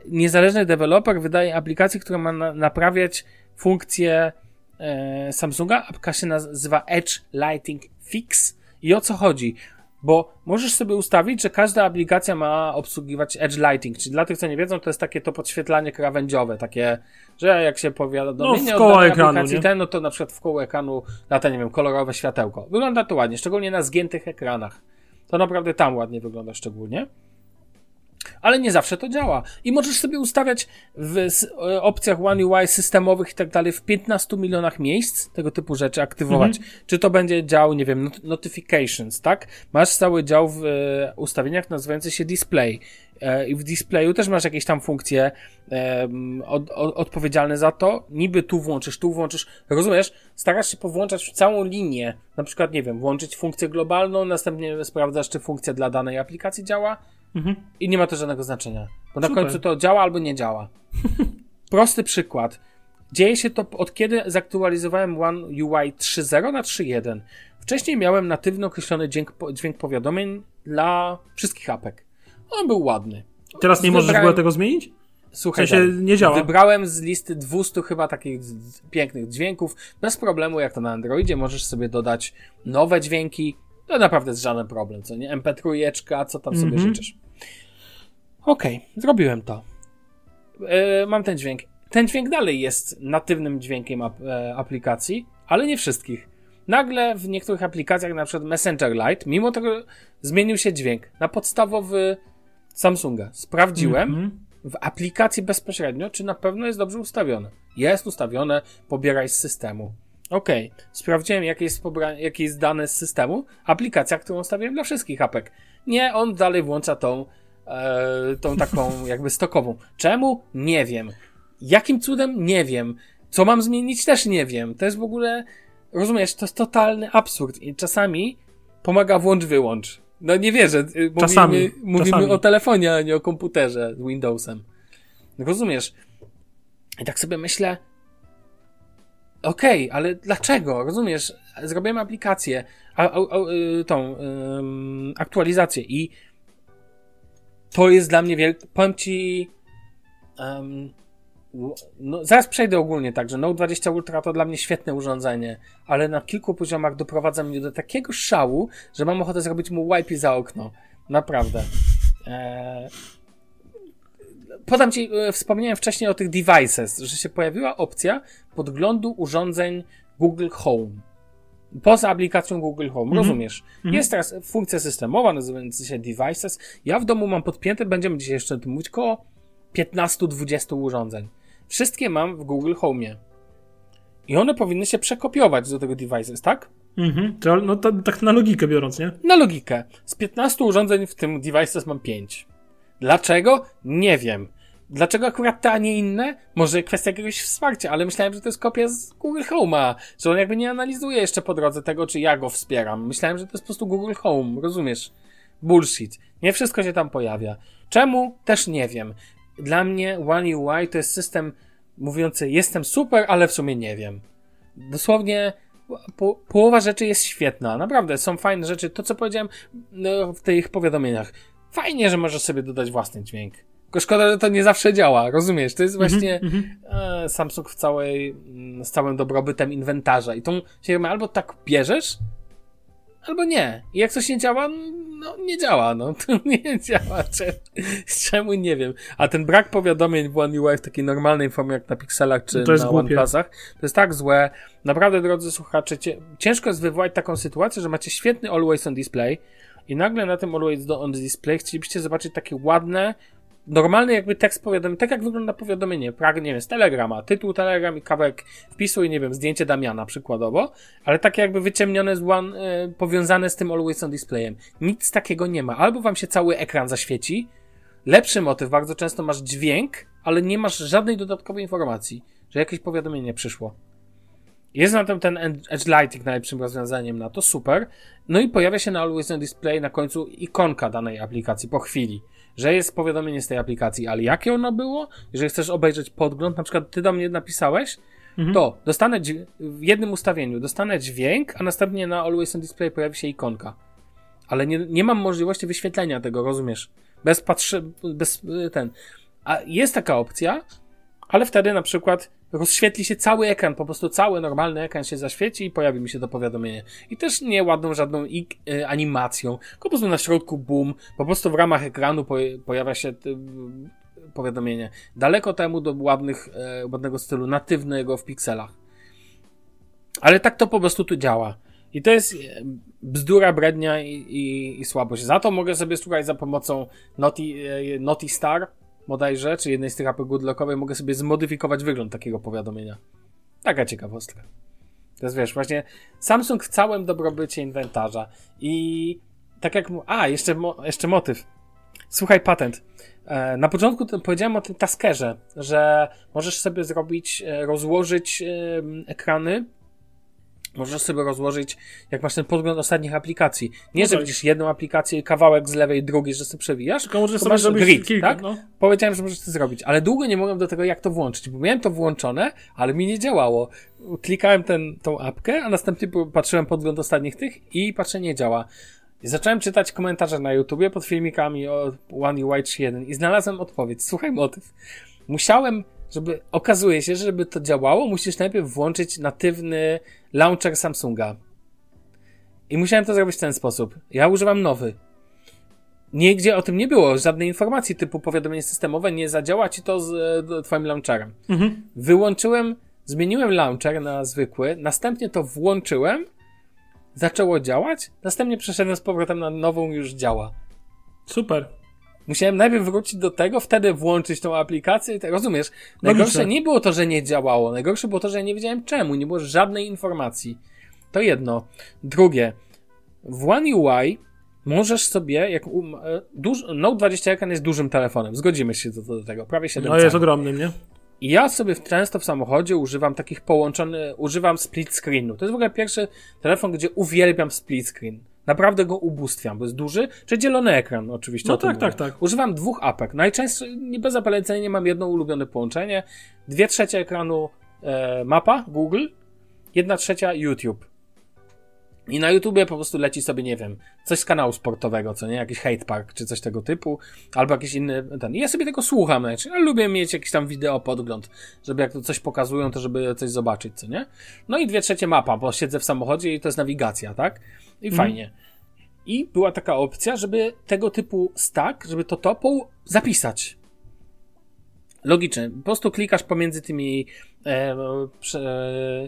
Niezależny deweloper wydaje aplikację, która ma na, naprawiać funkcję e, Samsunga. Apka się nazywa Edge Lighting Fix i o co chodzi? Bo możesz sobie ustawić, że każda aplikacja ma obsługiwać edge lighting, czyli dla tych, co nie wiedzą, to jest takie to podświetlanie krawędziowe, takie, że jak się powiadomienie No, w koło ekranu, aplikacji nie? ten, no to na przykład w koło ekranu lata, nie wiem, kolorowe światełko. Wygląda to ładnie, szczególnie na zgiętych ekranach. To naprawdę tam ładnie wygląda szczególnie. Ale nie zawsze to działa. I możesz sobie ustawiać w e, opcjach One UI systemowych i tak dalej w 15 milionach miejsc tego typu rzeczy aktywować. Czy to będzie dział, nie wiem, not- notifications, tak? Masz cały dział w e, ustawieniach nazywający się display. E, I w displayu też masz jakieś tam funkcje od, od, odpowiedzialne za to. Niby tu włączysz, tu włączysz. Rozumiesz? Starasz się powłączać całą linię. Na przykład, nie wiem, włączyć funkcję globalną, następnie sprawdzasz, czy funkcja dla danej aplikacji działa. I nie ma to żadnego znaczenia. Bo na Super. końcu to działa albo nie działa. *laughs* Prosty przykład. Dzieje się to od kiedy zaktualizowałem One UI 3.0 na 3.1. Wcześniej miałem natywny określony dźwięk, dźwięk powiadomień dla wszystkich apek. On był ładny. Teraz nie możesz w Wybrałem- ogóle tego zmienić? Słuchaj, W sensie nie działa. Wybrałem z listy 200 chyba takich pięknych dźwięków. Bez problemu, jak to na Androidzie, możesz sobie dodać nowe dźwięki. To naprawdę jest żaden problem, co nie? MP3, co tam sobie Mhm. życzysz. Okej, zrobiłem to. E, mam ten dźwięk. Ten dźwięk dalej jest natywnym dźwiękiem ap e, aplikacji, ale nie wszystkich. Nagle w niektórych aplikacjach, na przykład Messenger Lite, mimo tego zmienił się dźwięk na podstawowy Samsunga. Sprawdziłem, Mhm. w aplikacji bezpośrednio, czy na pewno jest dobrze ustawione. Jest ustawione, pobieraj z systemu. Ok, sprawdziłem, jakie jest, jakie jest dane z systemu. Aplikacja, którą ustawiłem dla wszystkich apek. Nie, on dalej włącza tą, e, tą taką *laughs* jakby stokową. Czemu? Nie wiem. Jakim cudem? Nie wiem. Co mam zmienić? Też nie wiem. To jest w ogóle, rozumiesz, to jest totalny absurd i czasami pomaga włącz-wyłącz. No nie wierzę. y, Mówimy, Czasami, mówimy czasami. o telefonie, a nie o komputerze z Windowsem. Rozumiesz? I tak sobie myślę, okej, ale dlaczego? Rozumiesz? Zrobiłem aplikację, a, a, a, y, tą ym, aktualizację i to jest dla mnie wielki. Powiem ci. w- no, zaraz przejdę ogólnie tak, że Note 20 Ultra to dla mnie świetne urządzenie, ale na kilku poziomach doprowadza mnie do takiego szału, że mam ochotę zrobić mu wipe za okno. Naprawdę. Eee, podam ci, e, wspomniałem wcześniej o tych devices, że się pojawiła opcja podglądu urządzeń Google Home. Poza aplikacją Google Home, rozumiesz? Jest teraz funkcja systemowa nazywająca się devices. Ja w domu mam podpięte, będziemy dzisiaj jeszcze o tym mówić, koło 15-20 urządzeń. Wszystkie mam w Google Home. I one powinny się przekopiować do tego devices, tak? Mhm. To, no to, tak na logikę biorąc, nie? Na logikę. Z 15 urządzeń w tym devices mam 5. Dlaczego? Nie wiem. Dlaczego akurat te, a nie inne? Może kwestia jakiegoś wsparcia, ale myślałem, że to jest kopia z Google Home'a, że on jakby nie analizuje jeszcze po drodze tego, czy ja go wspieram. Myślałem, że to jest po prostu Google Home, rozumiesz? Bullshit. Nie wszystko się tam pojawia. Czemu? Też nie wiem. Dla mnie One UI to jest system mówiący jestem super, ale w sumie nie wiem. Dosłownie po, połowa rzeczy jest świetna. Naprawdę, są fajne rzeczy. To, co powiedziałem no, w tych powiadomieniach. Fajnie, że możesz sobie dodać własny dźwięk. Szkoda, że to nie zawsze działa, rozumiesz? To jest właśnie e, Samsung w całej, mm, z całym dobrobytem inwentarza. I tą firmę albo tak bierzesz, albo nie. I jak coś nie działa, no nie działa, no. *laughs* To nie działa. Czemu, czemu nie wiem. A ten brak powiadomień w One UI w takiej normalnej formie, jak na Pixelach czy jest na. OnePlusach, to jest tak złe. Naprawdę, drodzy słuchacze, ciężko jest wywołać taką sytuację, że macie świetny Always on Display i nagle na tym Always on Display chcielibyście zobaczyć takie ładne, normalny jakby tekst powiadomień, tak jak wygląda powiadomienie, nie wiem, z Telegrama, tytuł Telegram i kawałek wpisu i nie wiem, zdjęcie Damiana przykładowo, ale takie jakby wyciemnione, z one, powiązane z tym Always on Displayem. Nic takiego nie ma. Albo wam się cały ekran zaświeci, lepszy motyw, bardzo często masz dźwięk, ale nie masz żadnej dodatkowej informacji, że jakieś powiadomienie przyszło. Jest na tym ten Edge Lighting najlepszym rozwiązaniem na to, super. No i pojawia się na Always on Display na końcu ikonka danej aplikacji po chwili, że jest powiadomienie z tej aplikacji, ale jakie ono było? Jeżeli chcesz obejrzeć podgląd, na przykład ty do mnie napisałeś, to dostanę w jednym ustawieniu dostanę dźwięk, a następnie na Always on Display pojawi się ikonka. Ale nie, nie mam możliwości wyświetlenia tego, rozumiesz? Bez patrzy, bez y, ten. A jest taka opcja, ale wtedy na przykład rozświetli się cały ekran, po prostu cały normalny ekran się zaświeci i pojawi mi się to powiadomienie. I też nie ładną żadną y, animacją, po prostu na środku boom, po prostu w ramach ekranu po, pojawia się y, powiadomienie. Daleko temu do ładnych, y, ładnego stylu natywnego w pikselach. Ale tak to po prostu tu działa. I to jest bzdura, brednia i, i, i słabość. Za to mogę sobie, słuchać za pomocą Naughty, Naughty Star, bodajże, czy jednej z tych apek goodlockowej, mogę sobie zmodyfikować wygląd takiego powiadomienia. Taka ciekawostka. To jest, wiesz, właśnie Samsung w całym dobrobycie inwentarza i tak jak... A, jeszcze, jeszcze motyw. Słuchaj, patent. E, na początku powiedziałem o tym taskerze, że możesz sobie zrobić, e, rozłożyć ekrany Możesz sobie rozłożyć, jak masz ten podgląd ostatnich aplikacji. Nie, no że tak. widzisz jedną aplikację, kawałek z lewej, drugi, że sobie przewijasz. Tylko możesz sobie zrobić grid, kilka, tak? No. Powiedziałem, że możesz to zrobić, ale długo nie mogłem do tego, jak to włączyć, bo miałem to włączone, ale mi nie działało. Klikałem ten, tą apkę, a następnie patrzyłem podgląd ostatnich tych i patrzę, nie działa. I zacząłem czytać komentarze na YouTubie pod filmikami o One UI 3.1 i znalazłem odpowiedź. Słuchaj motyw. Musiałem żeby okazuje się, że żeby to działało, musisz najpierw włączyć natywny launcher Samsunga. I musiałem to zrobić w ten sposób. Ja używam nowy. Nigdzie o tym nie było, żadnej informacji typu powiadomienie systemowe, nie zadziała ci to z e, twoim launcherem. Mhm. Wyłączyłem, zmieniłem launcher na zwykły, następnie to włączyłem, zaczęło działać, następnie przeszedłem z powrotem na nową, już działa. Super. Musiałem najpierw wrócić do tego, wtedy włączyć tą aplikację i tak, rozumiesz? Najgorsze nie było to, że nie działało, najgorsze było to, że ja nie wiedziałem czemu, nie było żadnej informacji. To jedno. Drugie, w One UI możesz sobie, jak um, duż, Note 20 ekran jest dużym telefonem, zgodzimy się do, do tego, prawie 7 No jest ogromnym, nie? I ja sobie często w samochodzie używam takich połączonych, używam split screenu. To jest w ogóle pierwszy telefon, gdzie uwielbiam split screen. Naprawdę go ubóstwiam, bo jest duży, czy dzielony ekran oczywiście. No tak, tak, tak. Używam dwóch apek. Najczęściej, nie bez zapolecenia, mam jedno ulubione połączenie. Dwie trzecie ekranu e, mapa, Google, jedna trzecia YouTube. I na YouTubie po prostu leci sobie, nie wiem, coś z kanału sportowego, co nie? Jakiś hate park, czy coś tego typu, albo jakiś inny ten. I ja sobie tego słucham, znaczy, ja lubię mieć jakiś tam wideo podgląd, żeby jak to coś pokazują, to żeby coś zobaczyć, co nie? No i dwie trzecie mapa, bo siedzę w samochodzie i to jest nawigacja, tak? I mm. fajnie. I była taka opcja, żeby tego typu stack, żeby to topą zapisać. Logicznie. Po prostu klikasz pomiędzy tymi e,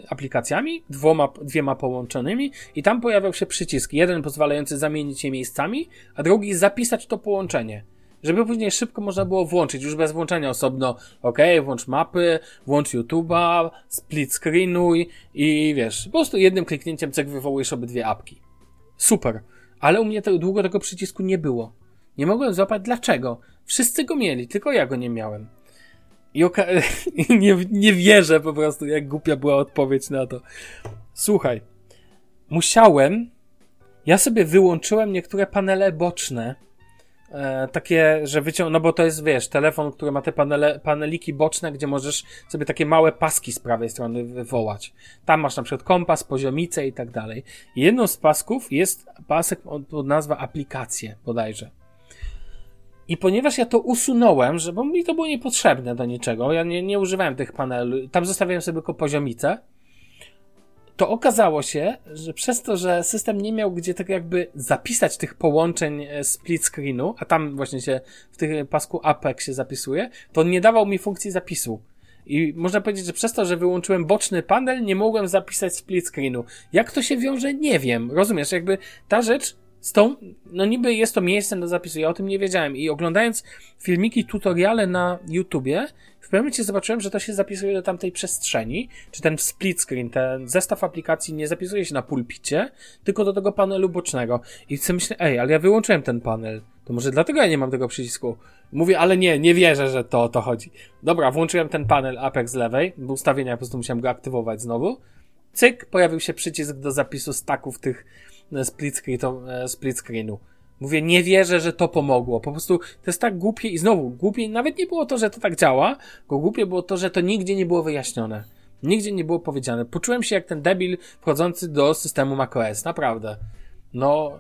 aplikacjami, dwoma, dwiema połączonymi i tam pojawiał się przycisk. Jeden pozwalający zamienić je miejscami, a drugi zapisać to połączenie. Żeby później szybko można było włączyć, już bez włączenia osobno, ok, włącz mapy, włącz YouTube'a, split screenuj i wiesz, po prostu jednym kliknięciem cek wywołujesz obydwie apki. Super. Ale u mnie to, długo tego przycisku nie było. Nie mogłem złapać dlaczego. Wszyscy go mieli, tylko ja go nie miałem. I oka- *laughs* nie, nie wierzę po prostu, jak głupia była odpowiedź na to. Słuchaj, musiałem. Ja sobie wyłączyłem niektóre panele boczne. E, takie, że wyciąg... No bo to jest, wiesz, telefon, który ma te panele, paneliki boczne, gdzie możesz sobie takie małe paski z prawej strony wywołać. Tam masz na przykład kompas, poziomicę i tak dalej. Jedną z pasków jest pasek pod nazwa aplikacje, bodajże. I ponieważ ja to usunąłem, że bo mi to było niepotrzebne do niczego, ja nie, nie używałem tych paneli, tam zostawiałem sobie tylko poziomicę, to okazało się, że przez to, że system nie miał gdzie tak jakby zapisać tych połączeń e, split screenu, a tam właśnie się w tym pasku APEX się zapisuje, to nie dawał mi funkcji zapisu. I można powiedzieć, że przez to, że wyłączyłem boczny panel, nie mogłem zapisać split screenu. Jak to się wiąże, nie wiem. Rozumiesz, jakby ta rzecz z tą, no niby jest to miejsce do zapisu, ja o tym nie wiedziałem i oglądając filmiki, tutoriale na YouTubie, w pewnym momencie zobaczyłem, że to się zapisuje do tamtej przestrzeni, czy ten split screen, ten zestaw aplikacji nie zapisuje się na pulpicie, tylko do tego panelu bocznego. I sobie myślę, ej, ale ja wyłączyłem ten panel, to może dlatego ja nie mam tego przycisku. Mówię, ale nie, nie wierzę, że to o to chodzi. Dobra, włączyłem ten panel Apex z lewej, bo ustawienia po prostu musiałem go aktywować znowu. Cyk, pojawił się przycisk do zapisu staków tych split, screen, e, split screenu. Mówię, nie wierzę, że to pomogło. Po prostu to jest tak głupie i znowu, głupie nawet nie było to, że to tak działa, tylko głupie było to, że to nigdzie nie było wyjaśnione. Nigdzie nie było powiedziane. Poczułem się jak ten debil wchodzący do systemu macOS, naprawdę. No,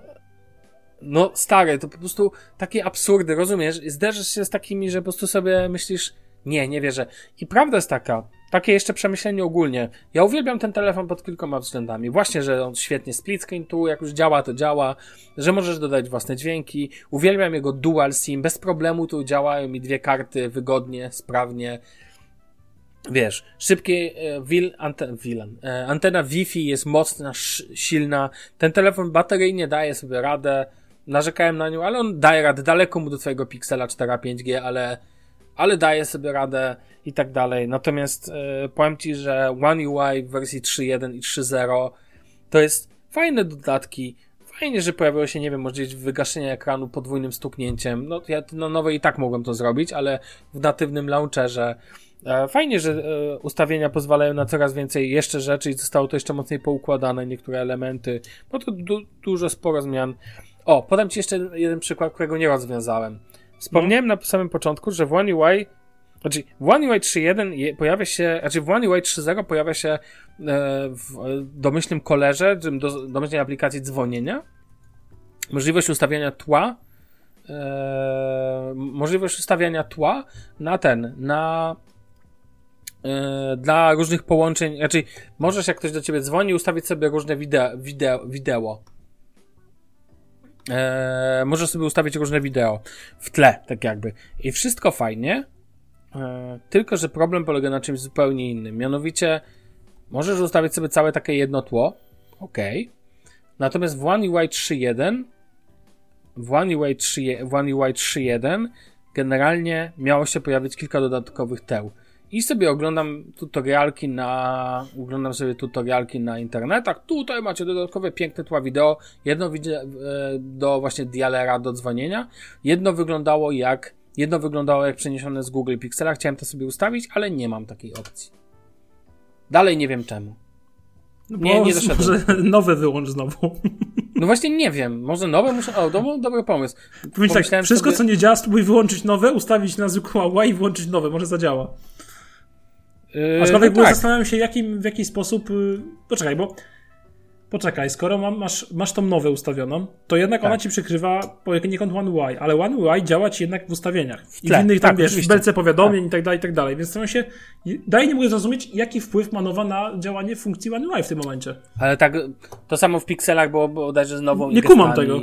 no stary, to po prostu takie absurdy, rozumiesz? Zderzysz się z takimi, że po prostu sobie myślisz, nie, nie wierzę. I prawda jest taka, takie jeszcze przemyślenie ogólnie. Ja uwielbiam ten telefon pod kilkoma względami. Właśnie, że on świetnie split screen tu, jak już działa, to działa, że możesz dodać własne dźwięki. Uwielbiam jego dual SIM, bez problemu tu działają mi dwie karty wygodnie, sprawnie. Wiesz, szybkie e, wil, anten, wilan, e, antena Wi-Fi jest mocna, silna. Ten telefon bateryjnie daje sobie radę. Narzekałem na nią, ale on daje radę. Daleko mu do twojego Pixela 4 5G, ale, ale daje sobie radę i tak dalej. Natomiast e, powiem Ci, że One UI w wersji 3.1 i 3.0 to jest fajne dodatki. Fajnie, że pojawiło się, nie wiem, możliwość wygaszenia ekranu podwójnym stuknięciem. No, ja na nowej i tak mogłem to zrobić, ale w natywnym launcherze E, fajnie, że e, ustawienia pozwalają na coraz więcej jeszcze rzeczy i zostało to jeszcze mocniej poukładane, niektóre elementy, bo to du dużo, sporo zmian. O, podam Ci jeszcze jeden przykład, którego nie rozwiązałem. Wspomniałem na samym początku, że w One UI, znaczy w One UI 3.1 pojawia się, znaczy w One UI 3.0 pojawia się e, w domyślnym kolerze, do, domyślnej aplikacji dzwonienia, możliwość ustawiania tła, e, możliwość ustawiania tła na ten, na E, dla różnych połączeń, raczej możesz jak ktoś do ciebie dzwoni ustawić sobie różne wideo, wideo, wideo. E, możesz sobie ustawić różne wideo w tle, tak jakby. I wszystko fajnie, e, tylko że problem polega na czymś zupełnie innym. Mianowicie możesz ustawić sobie całe takie jedno tło, ok. Natomiast w One UI 3.1 w One UI 3.1 generalnie miało się pojawić kilka dodatkowych teł. I sobie oglądam tutorialki na, oglądam sobie tutorialki na internetach. Tutaj macie dodatkowe piękne tła wideo. Jedno e, do właśnie dialera do dzwonienia. Jedno wyglądało jak, jedno wyglądało jak przeniesione z Google Pixela. Chciałem to sobie ustawić, ale nie mam takiej opcji. Dalej nie wiem czemu. No nie, nie doszedłem. Może *laughs* nowe wyłącz znowu. No właśnie nie wiem. Może nowe muszę... O, dobry, dobry pomysł. tak, wszystko sobie... co nie działa, spróbuj wyłączyć nowe, ustawić na zwykłe i włączyć nowe. Może zadziała. Yy, Aczkolwiek no tak. zastanawiam się, jakim, w jaki sposób. Yy, poczekaj, bo. Poczekaj, skoro mam, masz, masz tą nowę ustawioną, to jednak tak. ona ci przykrywa poniekąd One UI, ale One UI działa ci jednak w ustawieniach. I w innych tam, tak, wiesz, w belce powiadomień tak. i tak dalej, i tak dalej. Więc staram się, daje nie mogę zrozumieć, jaki wpływ ma nowa na działanie funkcji One UI w tym momencie. Ale tak, to samo w pikselach było bodajże z nową Nie kumam tego.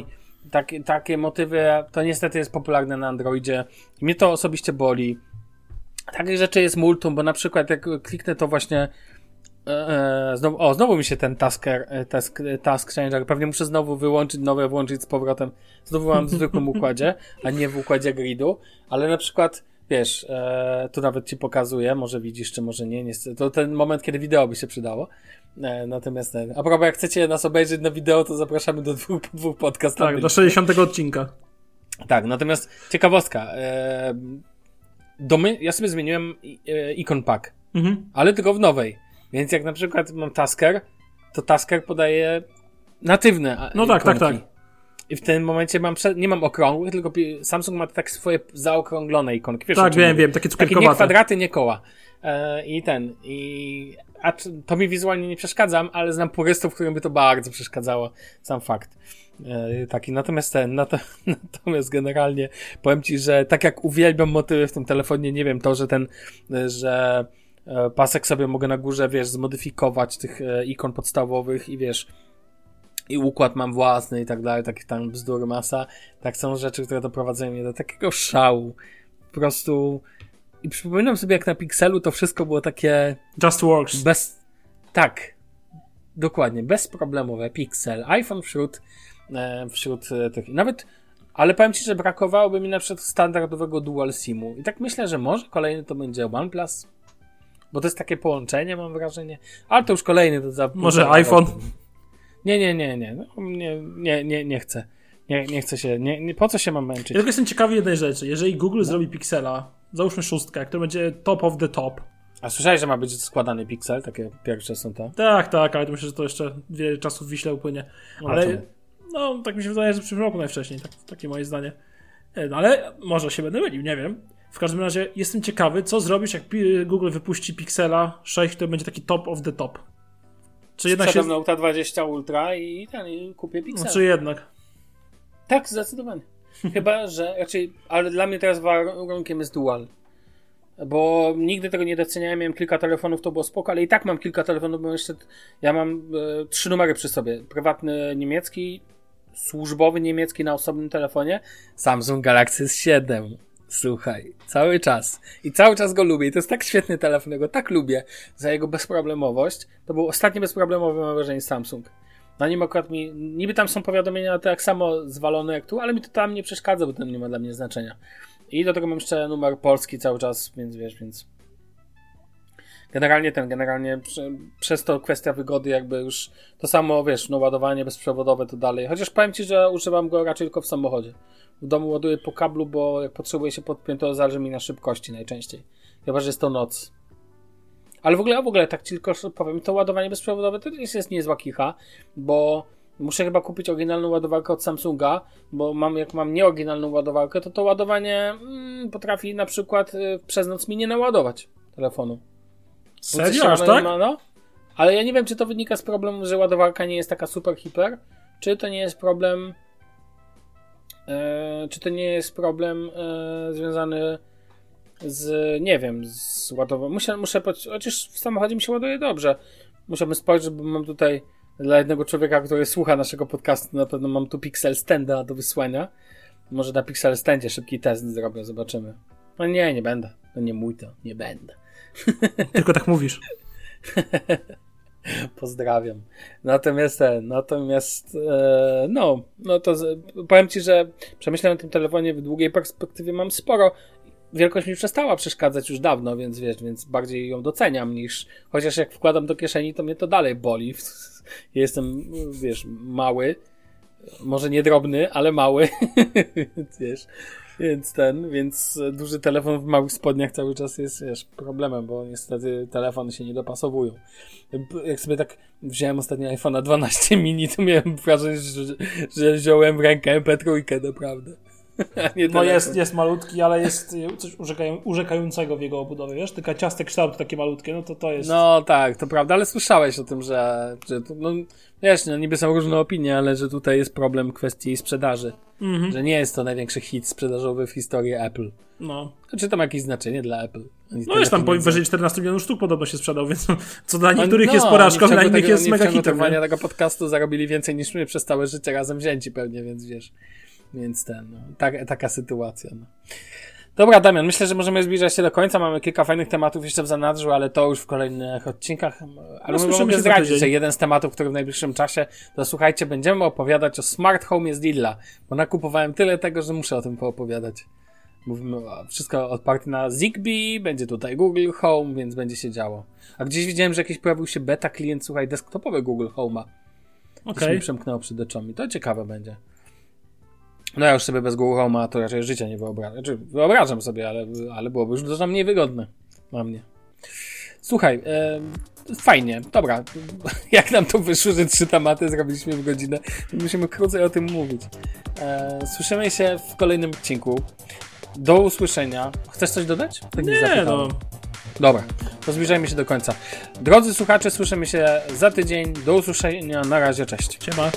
Tak, takie motywy, to niestety jest popularne na Androidzie. Mnie to osobiście boli Takich rzeczy jest multum, bo na przykład jak kliknę to właśnie e, e znowu, o, znowu mi się ten tasker, task, task changer, pewnie muszę znowu wyłączyć nowe, włączyć z powrotem. Znowu mam w zwykłym *laughs* układzie, a nie w układzie gridu, ale na przykład wiesz, e, tu nawet ci pokazuję, może widzisz, czy może nie, niestety, to ten moment, kiedy wideo by się przydało. E, natomiast, e, a propos, jak chcecie nas obejrzeć na wideo, to zapraszamy do dwóch, dwóch podcastów. Tak, do 60 odcinka. Tak, natomiast ciekawostka, e, domy, ja sobie zmieniłem e, Icon Pack, mhm. ale tylko w nowej. Więc jak na przykład mam Tasker, to Tasker podaje natywne No tak, tak, tak. I w tym momencie mam, nie mam okrągłych, tylko Samsung ma tak swoje zaokrąglone ikonki. Wiesz, tak, wiem, wiem, takie cukierkowate. Takie nie kwadraty, nie koła. E, I ten, i a to mi wizualnie nie przeszkadza, ale znam purystów, którym by to bardzo przeszkadzało, sam fakt. E, taki, natomiast ten, *laughs* natomiast generalnie powiem ci, że tak jak uwielbiam motywy w tym telefonie, nie wiem, to, że ten, że e, pasek sobie mogę na górze, wiesz, zmodyfikować tych e, ikon podstawowych i wiesz, i układ mam własny i tak dalej, takie tam bzdury masa, tak są rzeczy, które doprowadzają mnie do takiego szału. Po prostu i przypominam sobie, jak na Pixelu to wszystko było takie... Just works. Bez... Tak. Dokładnie. Bezproblemowe. Pixel. iPhone wśród E, wśród e, tych. Nawet, ale powiem Ci, że brakowałoby mi na przykład standardowego dual SIMu. I tak myślę, że może kolejny to będzie OnePlus. Bo to jest takie połączenie, mam wrażenie. Ale to już kolejny to za. Może iPhone? Nie, nie, nie, nie. No, nie, nie, nie, nie chcę. Nie, nie chcę się. Nie, nie, po co się mam męczyć? Ja tylko jestem ciekawy jednej rzeczy. Jeżeli Google no. zrobi Pixela, załóżmy szóstkę, który będzie top of the top. A słyszałeś, że ma być składany Pixel? Takie pierwsze są to? Tak, tak, ale myślę, że to jeszcze wiele czasu w Wiśle upłynie. No, ale no, tak mi się wydaje, że w przyszłym roku najwcześniej, tak, takie moje zdanie. E, no, ale może się będę mylił, nie wiem. W każdym razie jestem ciekawy, co zrobisz, jak Google wypuści Pixela 6, to będzie taki top of the top. Czy jednak się... Note 20 Ultra i, ten, i kupię Pixela. No, czy jednak? Tak, zdecydowanie. Chyba, że raczej, ale dla mnie teraz warunkiem jest dual. bo nigdy tego nie doceniałem, miałem kilka telefonów, to było spoko, ale i tak mam kilka telefonów, bo jeszcze ja mam e, trzy numery przy sobie. Prywatny niemiecki, służbowy niemiecki na osobnym telefonie, Samsung Galaxy S7. Słuchaj, cały czas. I cały czas go lubię. I to jest tak świetny telefon, ja go tak lubię za jego bezproblemowość. To był ostatni bezproblemowy, mam wrażenie, Samsung. Na nim akurat mi, niby tam są powiadomienia tak samo zwalone jak tu, ale mi to tam nie przeszkadza, bo to nie ma dla mnie znaczenia. I do tego mam jeszcze numer polski cały czas, więc wiesz, więc generalnie ten, generalnie prze, przez to kwestia wygody jakby już to samo, wiesz, no ładowanie bezprzewodowe to dalej. Chociaż powiem Ci, że używam go raczej tylko w samochodzie. W domu ładuję po kablu, bo jak potrzebuję się podpiąć, to zależy mi na szybkości najczęściej. Chyba, że jest to noc. Ale w ogóle, w ogóle tak tylko powiem, to ładowanie bezprzewodowe to jest, jest niezła kicha, bo muszę chyba kupić oryginalną ładowarkę od Samsunga, bo mam, jak mam nieoryginalną ładowarkę, to to ładowanie mm, potrafi na przykład y, przez noc mi nie naładować telefonu. Serio? Aż tak? No? Ale ja nie wiem, czy to wynika z problemu, że ładowarka nie jest taka super hiper, czy to nie jest problem e, czy to nie jest problem e, związany z, nie wiem, z ładowaniem. Muszę, muszę, chociaż w samochodzie mi się ładuje dobrze. Musiałbym spojrzeć, bo mam tutaj dla jednego człowieka, który słucha naszego podcastu, na pewno mam tu Pixel Standa do wysłania. Może na Pixel Standzie szybki test zrobię, zobaczymy. No nie, nie będę. To nie mój to, nie będę. *laughs* Tylko tak mówisz. *laughs* Pozdrawiam. Natomiast natomiast e, no, no to z, powiem ci, że przemyślałem o tym telefonie w długiej perspektywie mam sporo. Wielkość mi przestała przeszkadzać już dawno, więc wiesz, więc bardziej ją doceniam niż chociaż jak wkładam do kieszeni, to mnie to dalej boli. *laughs* Jestem, wiesz, mały. Może nie drobny, ale mały. *laughs* wiesz, więc ten, więc duży telefon w małych spodniach cały czas jest wiesz, problemem, bo niestety telefony się nie dopasowują. Jak sobie tak wziąłem ostatnio iPhone'a 12 mini, to miałem wrażenie, że, że wziąłem rękę MP3 naprawdę. No jest, jest malutki, ale jest coś urzekają, urzekającego w jego obudowie, wiesz? Tylko ciastek kształt takie malutkie, no to to jest... No tak, to prawda, ale słyszałeś o tym, że, że no wiesz, no niby są różne opinie, ale że tutaj jest problem kwestii sprzedaży. Mhm. Że nie jest to największy hit sprzedażowy w historii Apple. No. Czy tam jakieś znaczenie dla Apple? No jest tam powyżej 14 milionów sztuk podobno się sprzedał, więc *laughs* co dla niektórych no, jest porażką, dla innych jest mega hitem. Oni tego podcastu zarobili więcej niż my przez całe życie razem wzięci pewnie, więc wiesz. Więc ten, no, tak, taka sytuacja. No. Dobra, Damian, myślę, że możemy zbliżać się do końca. Mamy kilka fajnych tematów jeszcze w zanadrzu, ale to już w kolejnych odcinkach. Ale no, mogę zdradzić, że jeden z tematów, który w najbliższym czasie, to słuchajcie, będziemy opowiadać o Smart Home z Lidla, bo nakupowałem tyle tego, że muszę o tym poopowiadać. Mówimy wszystko oparte na Zigbee, będzie tutaj Google Home, więc będzie się działo. A gdzieś widziałem, że jakiś pojawił się beta klient, słuchaj, desktopowy Google Home'a. Okej. Okay. mi przemknęło przed oczami. To ciekawe będzie. No ja już sobie bez Home'a to raczej życia nie wyobrażam. Znaczy, wyobrażam sobie, ale, ale byłoby już dużo mniej wygodne dla mnie. Słuchaj, e, fajnie, dobra. *laughs* Jak nam to wyszło, że trzy tematy zrobiliśmy w godzinę, musimy krócej o tym mówić. E, słyszymy się w kolejnym odcinku. Do usłyszenia. Chcesz coś dodać? Tak nie, no. Dobra, to zbliżajmy się do końca. Drodzy słuchacze, słyszymy się za tydzień. Do usłyszenia. Na razie, cześć. Siema.